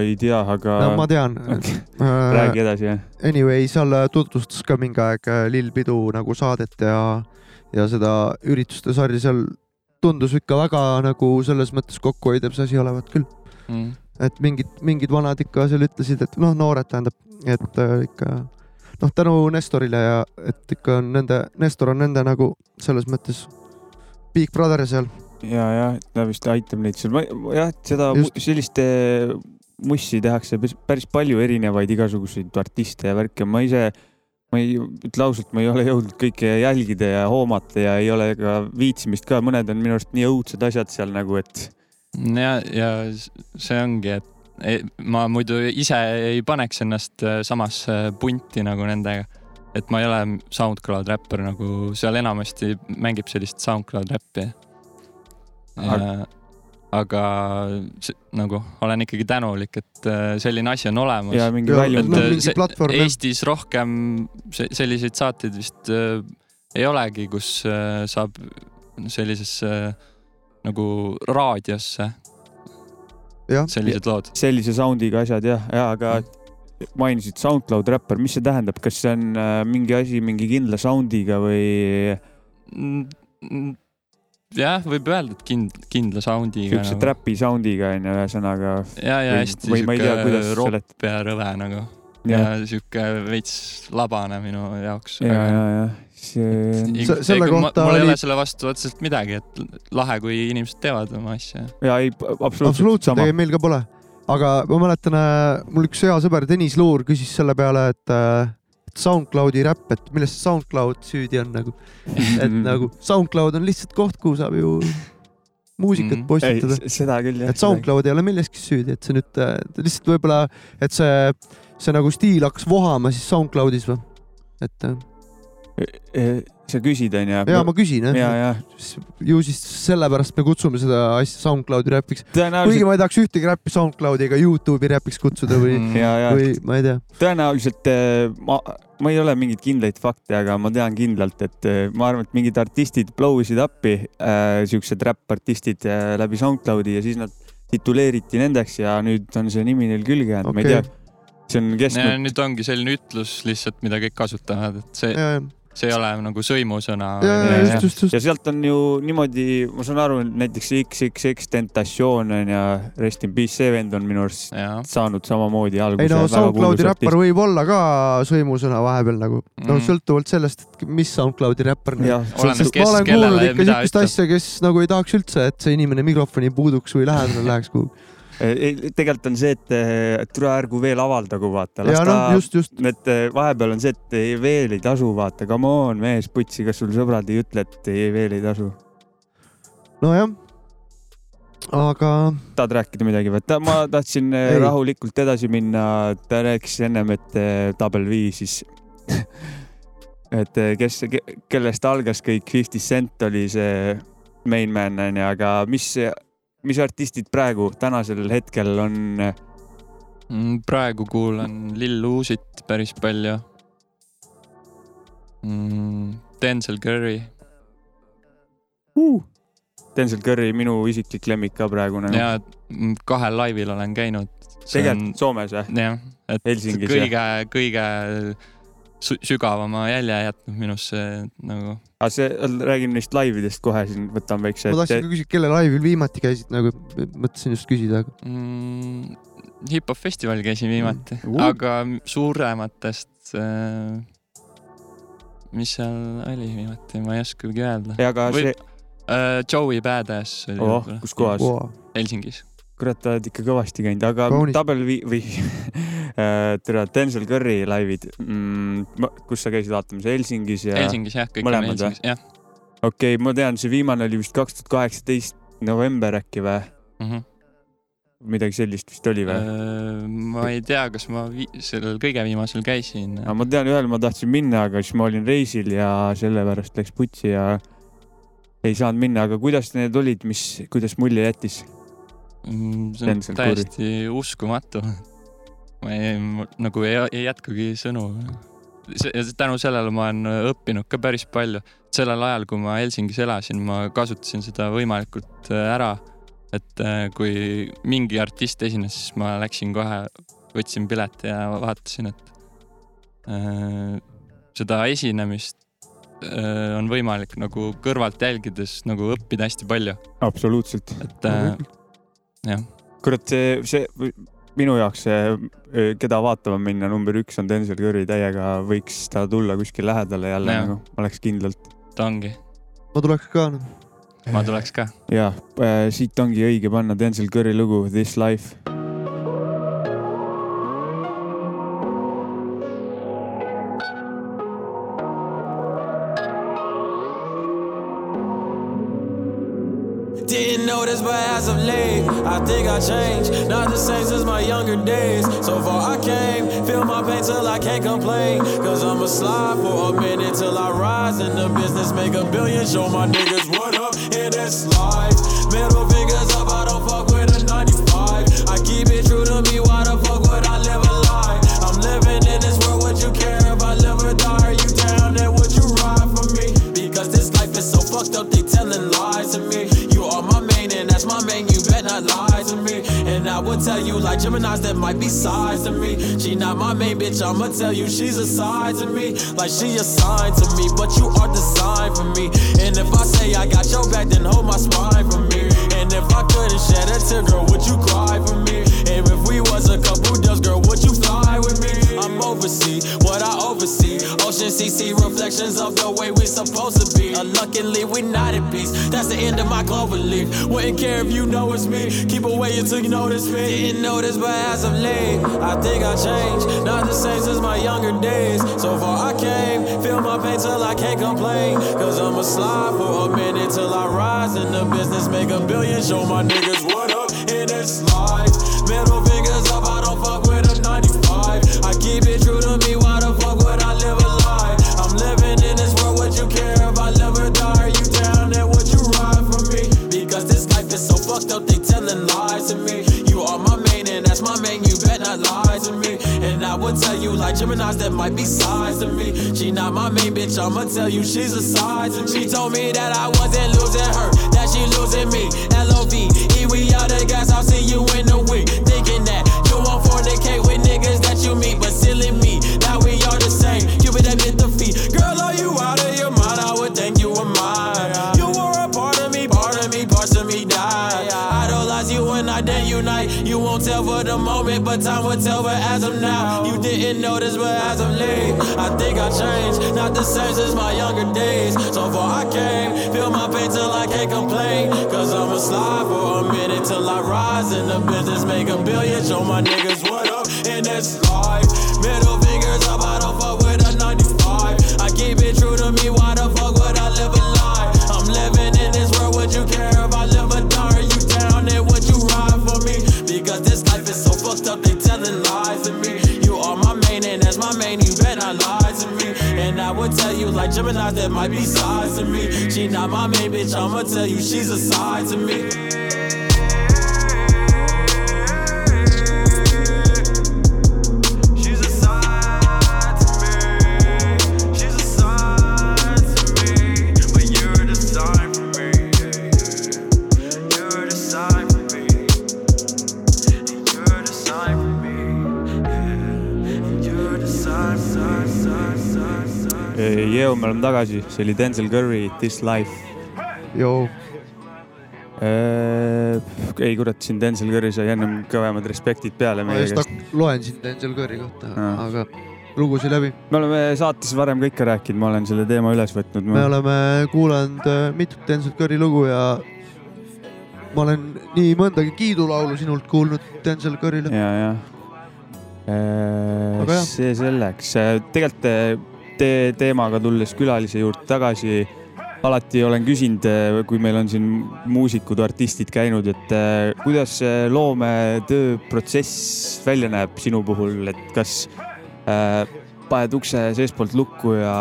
ei tea, aga no ma tean okay. äh,. räägi edasi jah. Anyway, seal tutvustas ka mingi aeg äh, Lill Pidu nagu saadet ja, ja seda ürituste sarja seal tundus ikka väga nagu selles mõttes kokkuhoidev see asi olevat küll, Mm. Et mingid, mingid vanad ikka seal ütlesid, et noh, noored tähendab, et äh, ikka noh, tänu Nestorile ja et ikka on nende, Nestor on nende nagu selles mõttes Big Brother seal. ja, ja ta vist aitab neid seal, jah, seda Just. mu- sellist eh, mussi tehakse päris palju erinevaid igasuguseid artiste ja värke, ma ise, ma ei, ütle ausalt, ma ei ole jõudnud kõike jälgida ja hoomata ja ei ole ka viitsimist ka, mõned on minu arust nii õudsed asjad seal nagu, et ja, ja see ongi, et ma muidu ise ei paneks ennast äh, samasse punti nagu nendega et ma ei ole SoundCloud räppar nagu seal enamasti mängib sellist SoundCloud räppi. Aga- aga see, nagu olen ikkagi tänulik, et äh, selline asi on olemas. ja mingi väljund no äh, mingi see- platvorm, jah. Eestis rohkem se- selliseid saateid vist äh, ei olegi, kus äh, saab sellisesse äh, nagu raadiosse sellised lood. sellise sound'iga asjad jah, ja aga mainisid SoundCloud räppar, mis see tähendab, kas see on äh, mingi asi mingi kindla sound'iga või Mm, jah, võib öelda, et kind, kindla sound'iga siukse nagu. trapi sound'iga onju, ühesõnaga. ja, ja hästi seletada. ropp ja rõve nagu ja, ja, sihuke veits labane minu jaoks. ja, ja, ja see, Se- selle kohta mul ei ole selle vastu otseselt midagi, et lahe, kui inimesed teevad oma asja. ja ei, absoluutselt absoluutselt, ei. meil ka pole. aga ma mäletan, mul üks hea sõber Tõnis Luur küsis selle peale, et äh, et SoundCloudi räpp, et milles SoundCloud süüdi on nagu, et (laughs) nagu SoundCloud on lihtsalt koht, kuhu saab ju muusikat ei postitada., seda küll jah. et SoundCloud ei ole milleski süüdi, et see nüüd äh, lihtsalt võib-olla, et see, see nagu stiil hakkas vohama siis SoundCloudis või? et äh, sa küsid onju. ja ma küsin ja, jah, ja ju siis sellepärast me kutsume seda asja SoundCloudi räpiks, kuigi tõenäoliselt ma ei tahaks ühtegi räppi SoundCloudi ega Youtube'i räpiks kutsuda või, Mm. ja, ja või ma ei tea. tõenäoliselt eh, ma, ma ei ole mingeid kindlaid fakte, aga ma tean kindlalt, et ma arvan, et mingid artistid blow isid appi äh,, siuksed räppartistid äh, läbi SoundCloudi ja siis nad tituleeriti nendeks ja nüüd on see nimi neil külge jäänud, ma ei tea. see on kestnud, nüüd ongi selline ütlus lihtsalt, mida kõik kasutavad, et see, ja, see ei ole nagu sõimusõna. ja, ja ja, ja sealt on ju niimoodi, ma saan aru, näiteks XXX Tentatsioon on ja Rest in Peace, see vend on minu arust jah, saanud samamoodi alguse. ei no SoundCloudi räppar võib olla ka sõimusõna vahepeal nagu, no Mhm. sõltuvalt sellest, et mis SoundCloudi räppar nagu. ma olen kuulnud ikka ütleb. asja, kes nagu ei tahaks üldse, et see inimene mikrofoni puuduks või lähedale läheks kuhugi. Tegelikult on see, et eh, tule ärgu veel avaldagu, vaata. ja noh, just, just. et eh, vahepeal on see, et ei, veel ei tasu, vaata, come on, mees, putsi, kas sul sõbrad ei ütle, et ei, veel ei tasu? nojah. aga tahad rääkida midagi või? ma tahtsin Ei. rahulikult edasi minna, ta rääkis ennem, et eh, Double V siis, (laughs) et kes, kellest algas kõik, Fifty Cent oli see main man onju, aga mis, mis artistid praegu tänasel hetkel on Mm, praegu kuulan Lil Uzi't päris palju mm,. Denzel Curry, uh. Denzel Curry, minu isiklik lemmik ka praegu nagu. ja mm, kahel laivil olen käinud. tegelikult Soomes või? jah, et Helsingis, kõige, kõige sügavama jälje jätnud minusse nagu. aga see, räägin neist laividest kohe siin, võtan väikse ma tahtsin ka küsida, kelle laivil viimati käisid nagu, mõtlesin just küsida, aga mm,. hip-hop festivalil käisin viimati Uh. mm., aga suurematest äh,. mis seal oli viimati, ma ei oskagi öelda. ja aga Või- see, Uh, Joey Badass oli oh kus kohas oh., wow. Helsingis. kurat, sa oled ikka kõvasti käinud, aga Kaunis. Double V või (laughs) äh, tere, Denzel Curry laivid mm,, kus sa käisid vaatamas, Helsingis ja? Helsingis jah, kõik on Helsingis, jah okei okay,, ma tean, see viimane oli vist kaks tuhat kaheksateist november äkki või? mm. -hmm. midagi sellist vist oli või? Uh, ma ei tea, kas ma sellel kõige viimasel käisin. ma tean, ühel ma tahtsin minna, aga siis ma olin reisil ja sellepärast läks putsi ja ei saanud minna, aga kuidas need olid, mis, kuidas mulje jättis? Mm, see on Denzel täiesti uskumatu. ma ei, nagu ei, ei jätkugi sõnu. tänu sellele ma olen õppinud ka päris palju. sellel ajal, kui ma Helsingis elasin, ma kasutasin seda võimalikult äh, ära. et äh, kui mingi artist esines, siis ma läksin kohe, võtsin pileti ja vaatasin, et äh, seda esinemist äh, on võimalik nagu kõrvalt jälgides nagu õppida hästi palju, absoluutselt. et äh, jah kurat, see, see minu jaoks see, keda vaatama minna, number üks on Denzel Curry, täiega võiks ta tulla kuskil lähedale jälle Jah. nagu, ma oleks kindlalt. ta ongi, ma tuleks ka noh. ma tuleks ka. ja äh, siit ongi õige panna Denzel Curry lugu This Life. I think I changed. Not the same since my younger days. So far I came, feel my pain till I can't complain. Cause I'ma slide for a minute till I rise in the business, make a billion, show my niggas what up in this life. Middle I would tell you, like Gemini's, that might be sides to me. She not my main bitch, I'ma tell you, she's a side to me. Like she a assigned to me, but you are designed for me. And if I say I got your back, then hold my spine for me. And if I couldn't shed a tear, girl, would you cry for me? And if we was a couple deals, girl, would you fly? I'm what I oversee. Ocean CC reflections of the way we supposed to be. Unluckily, we not at peace. That's the end of my clover leaf. Wouldn't care if you know it's me. Keep away until you notice me. Didn't notice, but as of late, I think I changed. Not the same since my younger days. So far I came, feel my pain till I can't complain. Cause I'ma slide for a minute till I rise in the business, make a billion, show my niggas what up in this life. Middle And I would tell you, like Gemini's, that might be sides to me. She not my main bitch, I'ma tell you, she's a me. She told me that I wasn't losing her, that she losing me. L-O-V, E, we out the gas, I'll see you in a week. Thinking that you won't fornicate with niggas that you meet, but silly me, time will tell. But as of now, you didn't notice, but as of late, I think I changed. Not the same since my younger days. So far I came, feel my pain till I can't complain. Cause I'ma slide for a minute till I rise in the business, make a billion, show my niggas what up in this life. Middle fingers up, I like Gemini, that might be sides to me. She not my main bitch, I'ma tell you, she's a side to me. Jeo, me oleme tagasi, see oli Denzel Curry This Life. joo, ei kurat, siin Denzel Curry sai ennem kõvemad respektid peale ma just käest. loen siin Denzel Curry kohta, Aa. aga lugusid läbi. me oleme saates varem ka ikka rääkinud, ma olen selle teema üles võtnud. me oleme kuulanud äh, mitut Denzel Curry lugu ja ma olen nii mõndagi kiidulaulu sinult kuulnud Denzel Curry'le. ja, ja. Jah. see selleks, tegelikult eh, te teemaga tulles külalise juurde tagasi, alati olen küsinud, kui meil on siin muusikud, artistid käinud, et eh, kuidas see loometööprotsess välja näeb sinu puhul, et kas äh, paned ukse seestpoolt lukku ja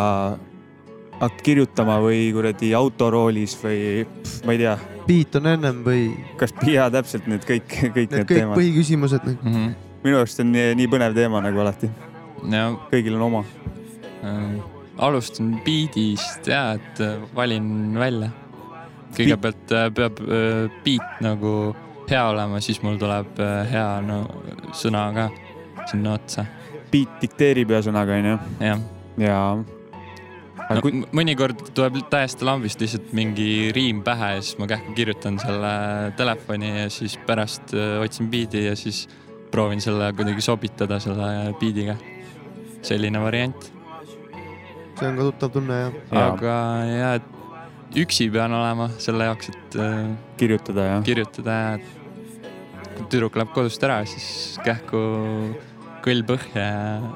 hakkad kirjutama või kuradi autoroolis või pff, ma ei tea, beat on ennem või kas ja täpselt need kõik, kõik need need kõik teemad. põhiküsimused. mm. -hmm. minu arust on nii, nii põnev teema nagu alati, ja kõigil on oma. Äh, alustan beat'ist ja, et äh, valin välja. kõigepealt äh, peab beat nagu hea olema, siis mul tuleb hea no sõna ka sinna otsa, beat dikteerib ühesõnaga onju jah. ja. no, kui.... mõnikord tuleb täiesti lambist lihtsalt mingi riim pähe ja siis ma kähku kirjutan selle telefoni ja siis pärast otsin biidi ja siis proovin selle kuidagi sobitada selle biidiga. selline variant, see on ka tuttav tunne jah. Ja. aga ja, et üksi pean olema selle jaoks, et äh, kirjutada ja. kirjutada ja et kui tüdruk läheb kodust ära, siis kähku kõll põhja ja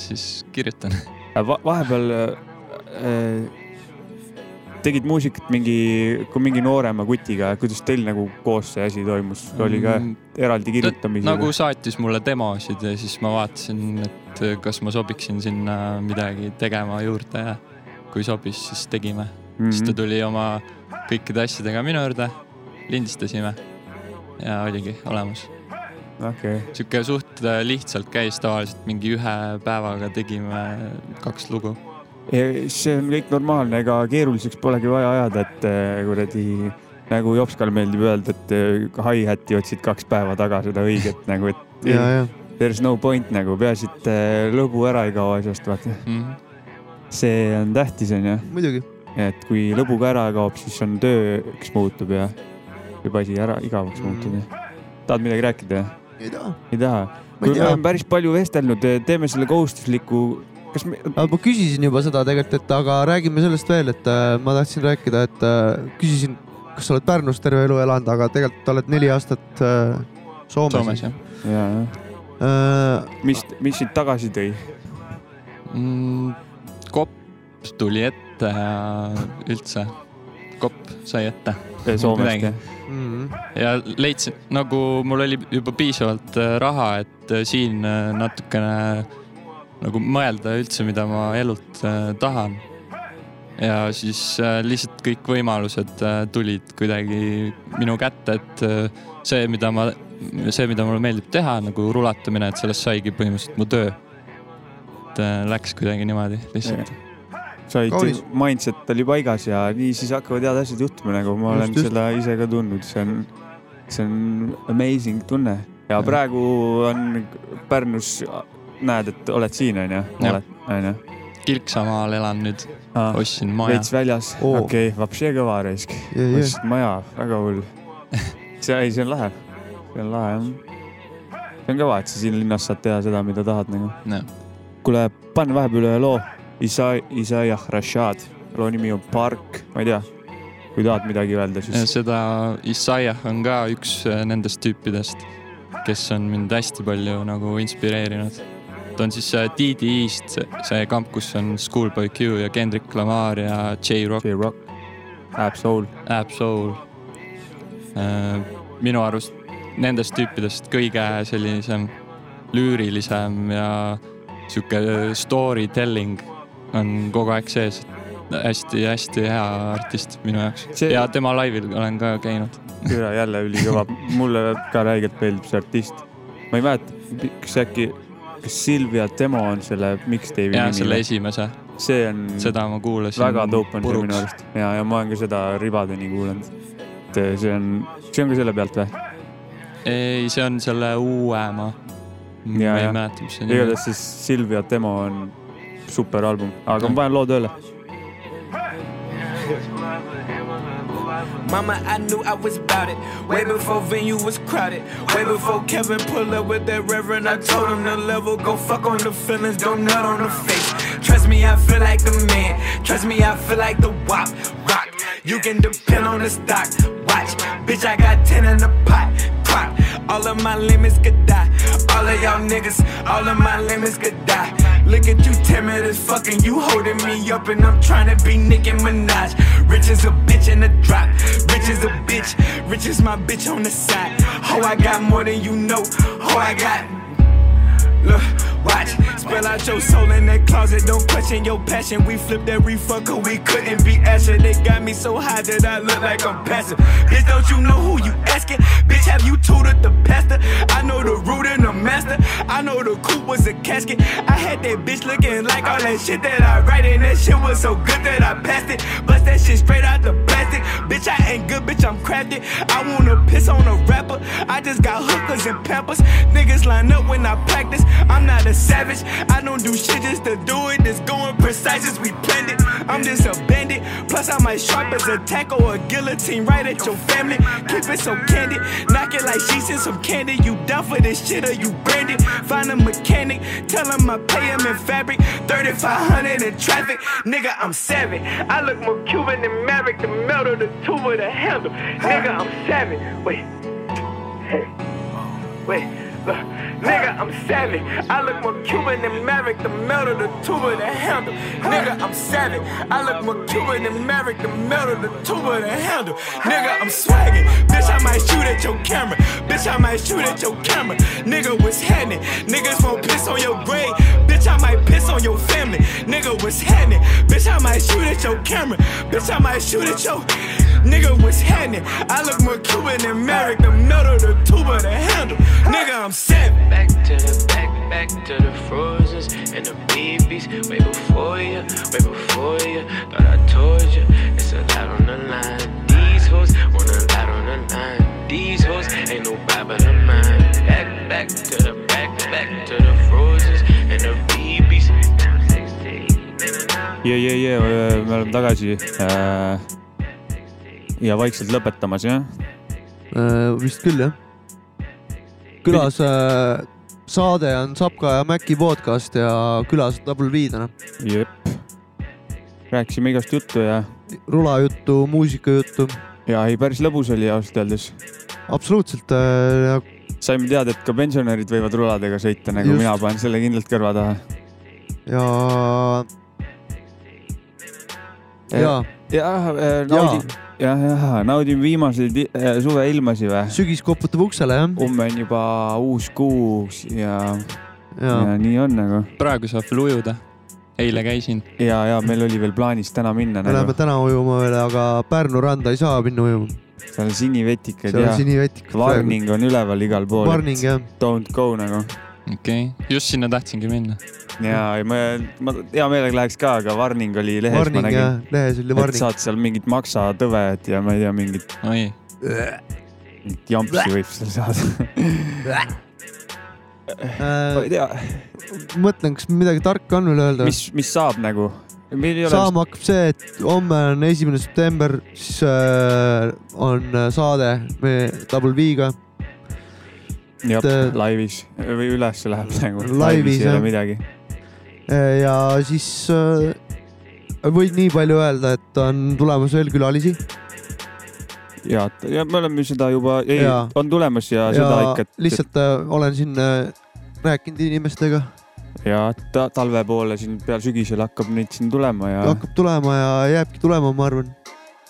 siis kirjutan. Va vahepeal äh, tegid muusikat mingi, kui mingi noorema kutiga, kuidas teil nagu koos see asi toimus, oli ka Mm, eraldi kirjutamisi? nagu saatis mulle demosid ja siis ma vaatasin, et kas ma sobiksin sinna midagi tegema juurde ja kui sobis, siis tegime mm. Mhm. -hmm. siis ta tuli oma kõikide asjadega minu juurde, lindistasime ja oligi olemas. okei, sihuke suht lihtsalt käis tavaliselt mingi ühe päevaga tegime kaks lugu. See on kõik normaalne, ega keeruliseks polegi vaja ajada, et eh, kuradi nagu Jopskal meeldib öelda, et eh, hi-hat'i otsid kaks päeva taga seda õiget (laughs) nagu, et ja, ja there's no point nagu, peaasi, et eh, lõbu ära ei kao asjast, vaata. Mm. see on tähtis, onju, muidugi. et kui lõbu ka ära kaob, siis on tööks muutub ja võib asi ära igavaks Mm. muutuda. tahad midagi rääkida? ei taha. ei taha? kui me oleme päris palju vestelnud, teeme selle kohustusliku, kas me, ma küsisin juba seda tegelikult, et aga räägime sellest veel, et äh, ma tahtsin rääkida, et äh, küsisin, kas sa oled Pärnus terve elu elanud, aga tegelikult oled neli aastat äh, Soomes, Soomes jah ja, jah, äh,. mis, mis sind tagasi tõi? mm,. kopp tuli ette ja üldse kopp sai ette Soomest jah? Mm, ja leidsin, nagu mul oli juba piisavalt raha, et siin äh, natukene nagu mõelda üldse, mida ma elult äh, tahan. ja siis äh, lihtsalt kõik võimalused äh, tulid kuidagi minu kätte, et see, mida ma, see, mida mulle meeldib teha nagu rulatamine, et sellest saigi põhimõtteliselt mu töö. et läks kuidagi niimoodi lihtsalt. said Kaunis., mindset oli paigas ja nii siis hakkavad head asjad juhtuma, nagu ma olen Just, just. seda ise ka tundnud, see on, see on amazing tunne ja Ja. praegu on Pärnus, näed, et oled siin onju, oled onju. Kilksamaal elan nüüd, ostsin maja veits. väljas, Oo. okei okay,, vapšee kõva raisk, ja, ja, ostsid maja, väga hull. (laughs) see, ei, see on lahe, see on lahe jah. see on kõva, et sa siin linnas saad teha seda, mida tahad nagu. kuule, pane vahepeal ühe loo, Isa-, Isaiah Rashad, loo nimi on Park, ma ei tea, kui tahad midagi öelda, siis seda Isaiah on ka üks äh, nendest tüüpidest, kes on mind hästi palju nagu inspireerinud. Ta on siis äh, DD-st, see kamp, kus on Schoolboy Q ja Kendrick Lamar ja J-Rock, J-Rock, Ab Soul, Ab Soul. minu arust nendest tüüpidest kõige sellisem lüürilisem ja sihuke story telling on kogu aeg sees. hästi-hästi hea artist minu jaoks See- ja tema laivil olen ka käinud. üle jälle ülikõva, mulle ka räigelt meeldib see artist. ma ei mäleta, kas äkki, kas Silvia Demo on selle mixtape'i ja selle nimi? esimese, see on seda ma kuulasin. väga dope on see minu arust ja, ja ma olen ka seda ribadeni kuulanud. et eh, see on, see on ka selle pealt või? ei, see on selle uuema. ma ei mäleta, mis see nimi on. igatahes siis Silvia Demo on super album, aga ma panen loo tööle. Mama, I knew I was about it. Way before venue was crowded. Way before Kevin pulled up with that reverend. I told him the level, go fuck on the feelings, don't nut on the face. Trust me, I feel like the man. Trust me, I feel like the wop. Rock. You can depend on the stock. Watch. Bitch, I got 10 in the pot. Pop. All of my limits could die. All of y'all niggas, all of my limits could die. Look at you timid as fucking you holding me up and I'm trying to be Nicki Minaj. Rich as a bitch in the drop. Rich as a bitch. Rich as my bitch on the side. Oh, I got more than you know. Oh, I got. Look, watch, spill out your soul in that closet. Don't question your passion. We flipped every fucker, we couldn't be Asher. They got me so high that I look like I'm passive. Bitch, don't you know who you asking? Bitch, have you tutored the pastor? I know the root and the master. I know the coupe was a casket. I had that bitch looking like all that shit that I write, and that shit was so good that I passed it. Bust that shit straight out the plastic. Bitch, I ain't good, bitch, I'm crafted. I wanna piss on a rapper. I just got hookers and pampers. Niggas line up when I practice. I'm not a savage. I don't do shit just to do it. It's going precise as we planned it. I'm just a bandit. Plus, I might sharp as a tackle or a guillotine right at your family. Keep it so candid. Knock it like she's in some candy. You down for this shit or you branded? Find a mechanic. Tell him I pay him in fabric. 3500 in traffic. Nigga, I'm savage. I look more Cuban than Maverick. The metal, the tube the handle. Nigga, I'm savage. Wait. Hey. Wait. Nigga, I'm savage. I look more Cuban than Maverick, the metal, the tuba, the handle. Nigga, I'm savage. I look more Cuban than Maverick, the metal, the tuba, the handle. Nigga, I'm swagging. Bitch, I might shoot at your camera. Bitch, I might shoot at your camera. Nigga, what's happening? Niggas won't piss on your grave. Bitch, I might piss on your family. Nigga, what's happening? Bitch, I might shoot at your camera. Bitch, I might shoot at your. Nigga, what's happening? I look more Cuban than Merrick, the metal, the tuba, the handle. Nigga, I'm savage. Back to the back, back to the frozens and the babies. Way before you, way before you. Thought I told you, it's a lot on the line. These hoes want a lot on the line. These hoes ain't no but of mine. Back, back to the back, back to the frozens and the babies. jee, jee, jee, me oleme tagasi äh,. ja vaikselt lõpetamas jah. Äh, vist küll jah. Külas äh, saade on Sapka ja Mäki podcast ja külas Double V täna. jep. rääkisime igast juttu ja. rulajuttu, muusikajuttu. ja ei, päris lõbus oli ausalt öeldes. absoluutselt äh,. saime teada, et ka pensionärid võivad ruladega sõita, nagu Just. Mina panen selle kindlalt kõrva taha. ja, ja jah, naudin, jah, jah, naudin viimaseid äh, suveilmasi või? sügis koputab uksele jah. homme on juba uus kuu ja, ja ja nii on nagu. praegu saab veel ujuda. eile käisin. ja, ja meil oli veel plaanis täna minna me läheme nagu. täna ujuma veel, aga Pärnu randa ei saa minna ujuma. seal on sinivetikad seal on ja sinivetikad. warning on üleval igal pool. Warning jah. Don't go nagu. okei okay., just sinna tahtsingi minna. ja, ma, ma hea meelega läheks ka, aga warning oli lehes, ma Warning jah nägin., lehes oli warning. saad seal mingit maksatõved ja ma ei tea, mingit, oi, mingit jampsi võib seal saada. ma ei tea, Äh, mõtlen, kas midagi tarka on veel öelda? mis, mis saab nagu. meil ei ole saama hakkab see, et homme on esimene september, siis äh, on äh, saade meie Double V-ga. jah et-, laivis või üles läheb nagu. Laivis, ei ole midagi. Ja siis äh, võin nii palju öelda, et on tulemas veel külalisi ja, ja me oleme seda juba, ei on tulemas ja, ja seda ikka. lihtsalt äh, olen siin rääkinud inimestega, ja ta, talve poole siin peale sügisel hakkab neid siin tulema ja hakkab tulema ja jääbki tulema, ma arvan.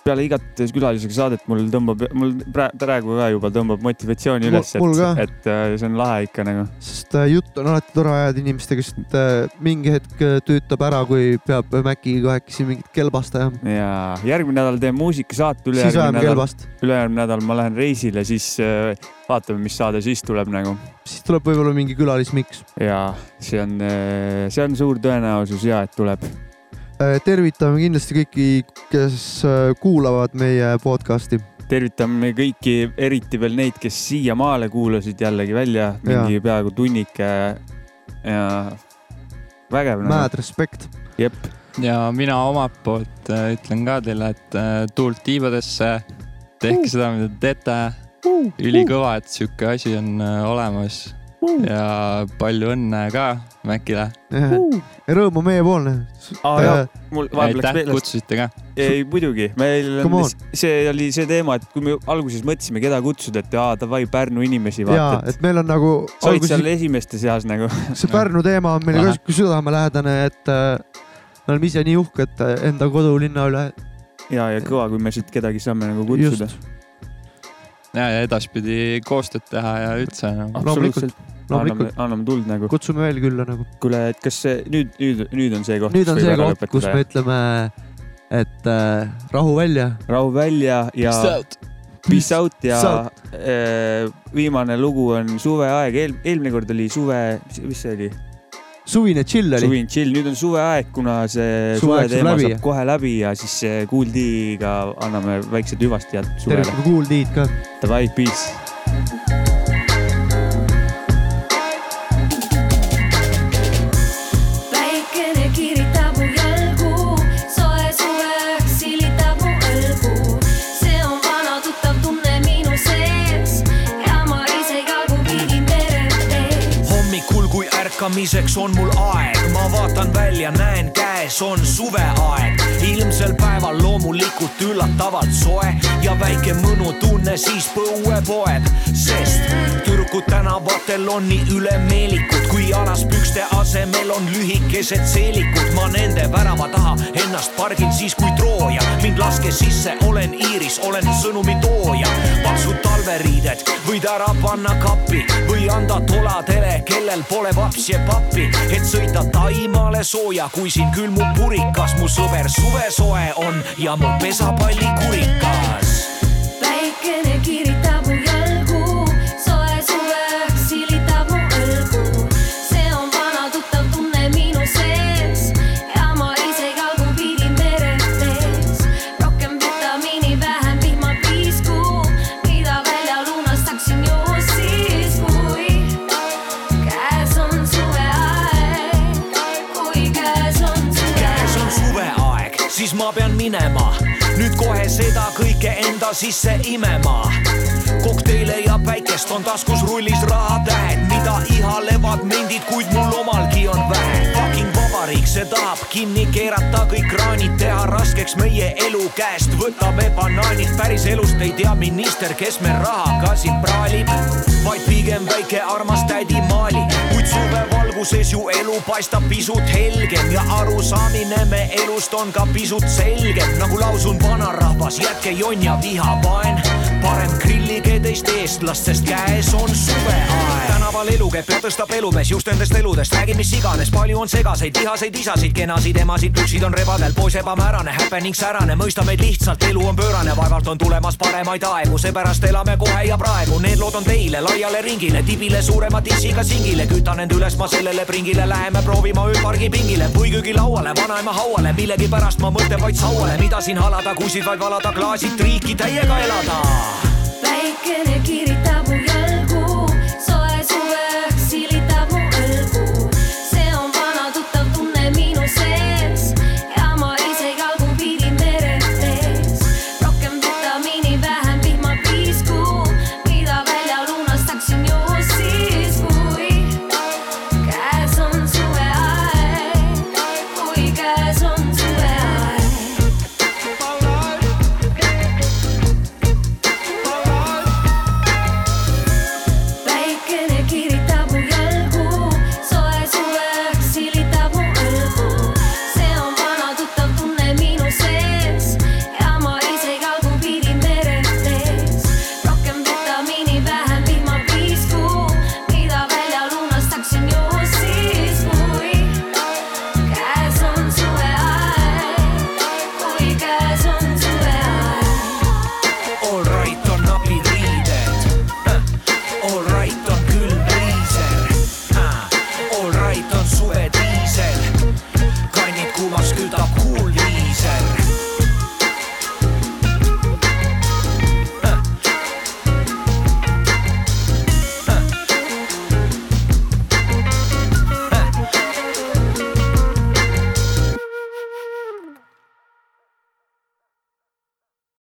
Peale igat külalisega saadet mul tõmbab, mul pra- praegu ka juba tõmbab motivatsiooni üles, et, et äh, see on lahe ikka nagu. sest äh, jutt on alati tore ajada inimestega, sest äh, mingi hetk töötab ära, kui peab Maciga kahekesi mingit kelbast ajama. ja järgmine nädal teen muusikasaate, ülejärgmine nädal, ülejärgmine nädal ma lähen reisile, siis vaatame, mis saade siis tuleb nagu siis tuleb võib-olla mingi külalismiks. ja see on, see on suur tõenäosus ja et tuleb. Äh, tervitame kindlasti kõiki, kes äh, kuulavad meie podcast'i. tervitame kõiki, eriti veel neid, kes siiamaale kuulasid jällegi välja, mingi peaaegu tunnike ja vägev. Mad respect. jep, ja mina omalt poolt äh, ütlen ka teile, et tuult tiibadesse, tehke seda, mida te teete. ülikõva, et sihuke asi on olemas ja palju õnne ka Mäkile. rõõm on meiepoolne. Mul vahepeal läks aitäh, meelest, kutsusite ka. ei muidugi, meil on see oli see teema, et kui me alguses mõtlesime, keda kutsuda, et aa davai Pärnu inimesi ja vaata, et meil on nagu sa olid seal esimeste seas nagu. see Pärnu teema on meile ka sihuke südamelähedane, et äh, me oleme ise nii uhked äh, enda kodulinna üle. ja, ja kõva, kui me siit kedagi saame nagu kutsuda. ja, ja edaspidi koostööd teha ja üldse nagu. no.. loomulikult, anname loomulikult, anname tuld nagu. kutsume veel külla nagu. kuule, et kas see nüüd, nüüd, nüüd on see koht. nüüd on see koht, kus me ütleme, et äh, rahu välja. rahu välja ja peace out ja Peace äh, viimane lugu on suveaeg, eel-, eelmine kord oli suve, mis see oli? suvine chill oli. suvine chill, nüüd on suveaeg, kuna see suve teema läbi. saab kohe läbi ja siis see Kool D-ga anname väiksed hüvastijad suvele. tervitada Kool D-d ka. Davai, peace. Ärkamiseks on mul aeg, ma vaatan välja, näen käes on suveaeg, ilmsel päeval loomulikult üllatavalt soe ja väike mõnutunne siis põue poeb, sest tüdrukud tänavatel on nii ülemeelikud, kui alaspükste asemel on lühikesed seelikud, ma nende värava taha ennast pargin siis kui Trooja, mind laske sisse, olen Iiris, olen sõnumi tooja, paksud talveriided võid ära panna kappi või anda toladele, kellel pole vapsi ja pappi, et sõita Taimaale sooja, kui siin külmub purikas, mu sõber suvesoe on ja mu pesapalli kurikas. päikene kiritab ma pean minema nüüd kohe seda kõike enda sisse imema. kokteile ja päikest on taskus rullis rahatähed, mida ihalevad mendid, kuid mul omalgi on vähe. Fucking vabariik, see tahab kinni keerata kõik kraanid, teha raskeks meie elu käest, võtame banaanid, päris elust ei tea minister, kes me rahaga siin praalib, vaid pigem väike armas tädi Maali, kuid suvevalguses ju elu paistab pisut helgem ja arusaamine me elust on ka pisut selgem, nagu lausun vanarahvas, jätke jonn ja vihapaen, parem grillige teist eestlast, sest käes on suveaeg. tänaval elu käib ja tõstab elumees just nendest eludest, räägib mis iganes, palju on segaseid, vihaseid isasid, kenasid emasid, püksid on rebadel, poiss ebamäärane, happening särane, mõista meid lihtsalt, elu on pöörane, vaevalt on tulemas paremaid aegu, seepärast elame kohe ja praegu, need lood on teile laiale ringile, tibile suurema dissiga singile, kütan end üles ma sellele pringile, läheme proovima ööpargi pingile. Või köögilauale, vanaema hauale, millegipärast ma mõtlen vaid sauale, mida siin halada, kusid vaid valada, klaasid triiki täiega elada. Päikene kiritab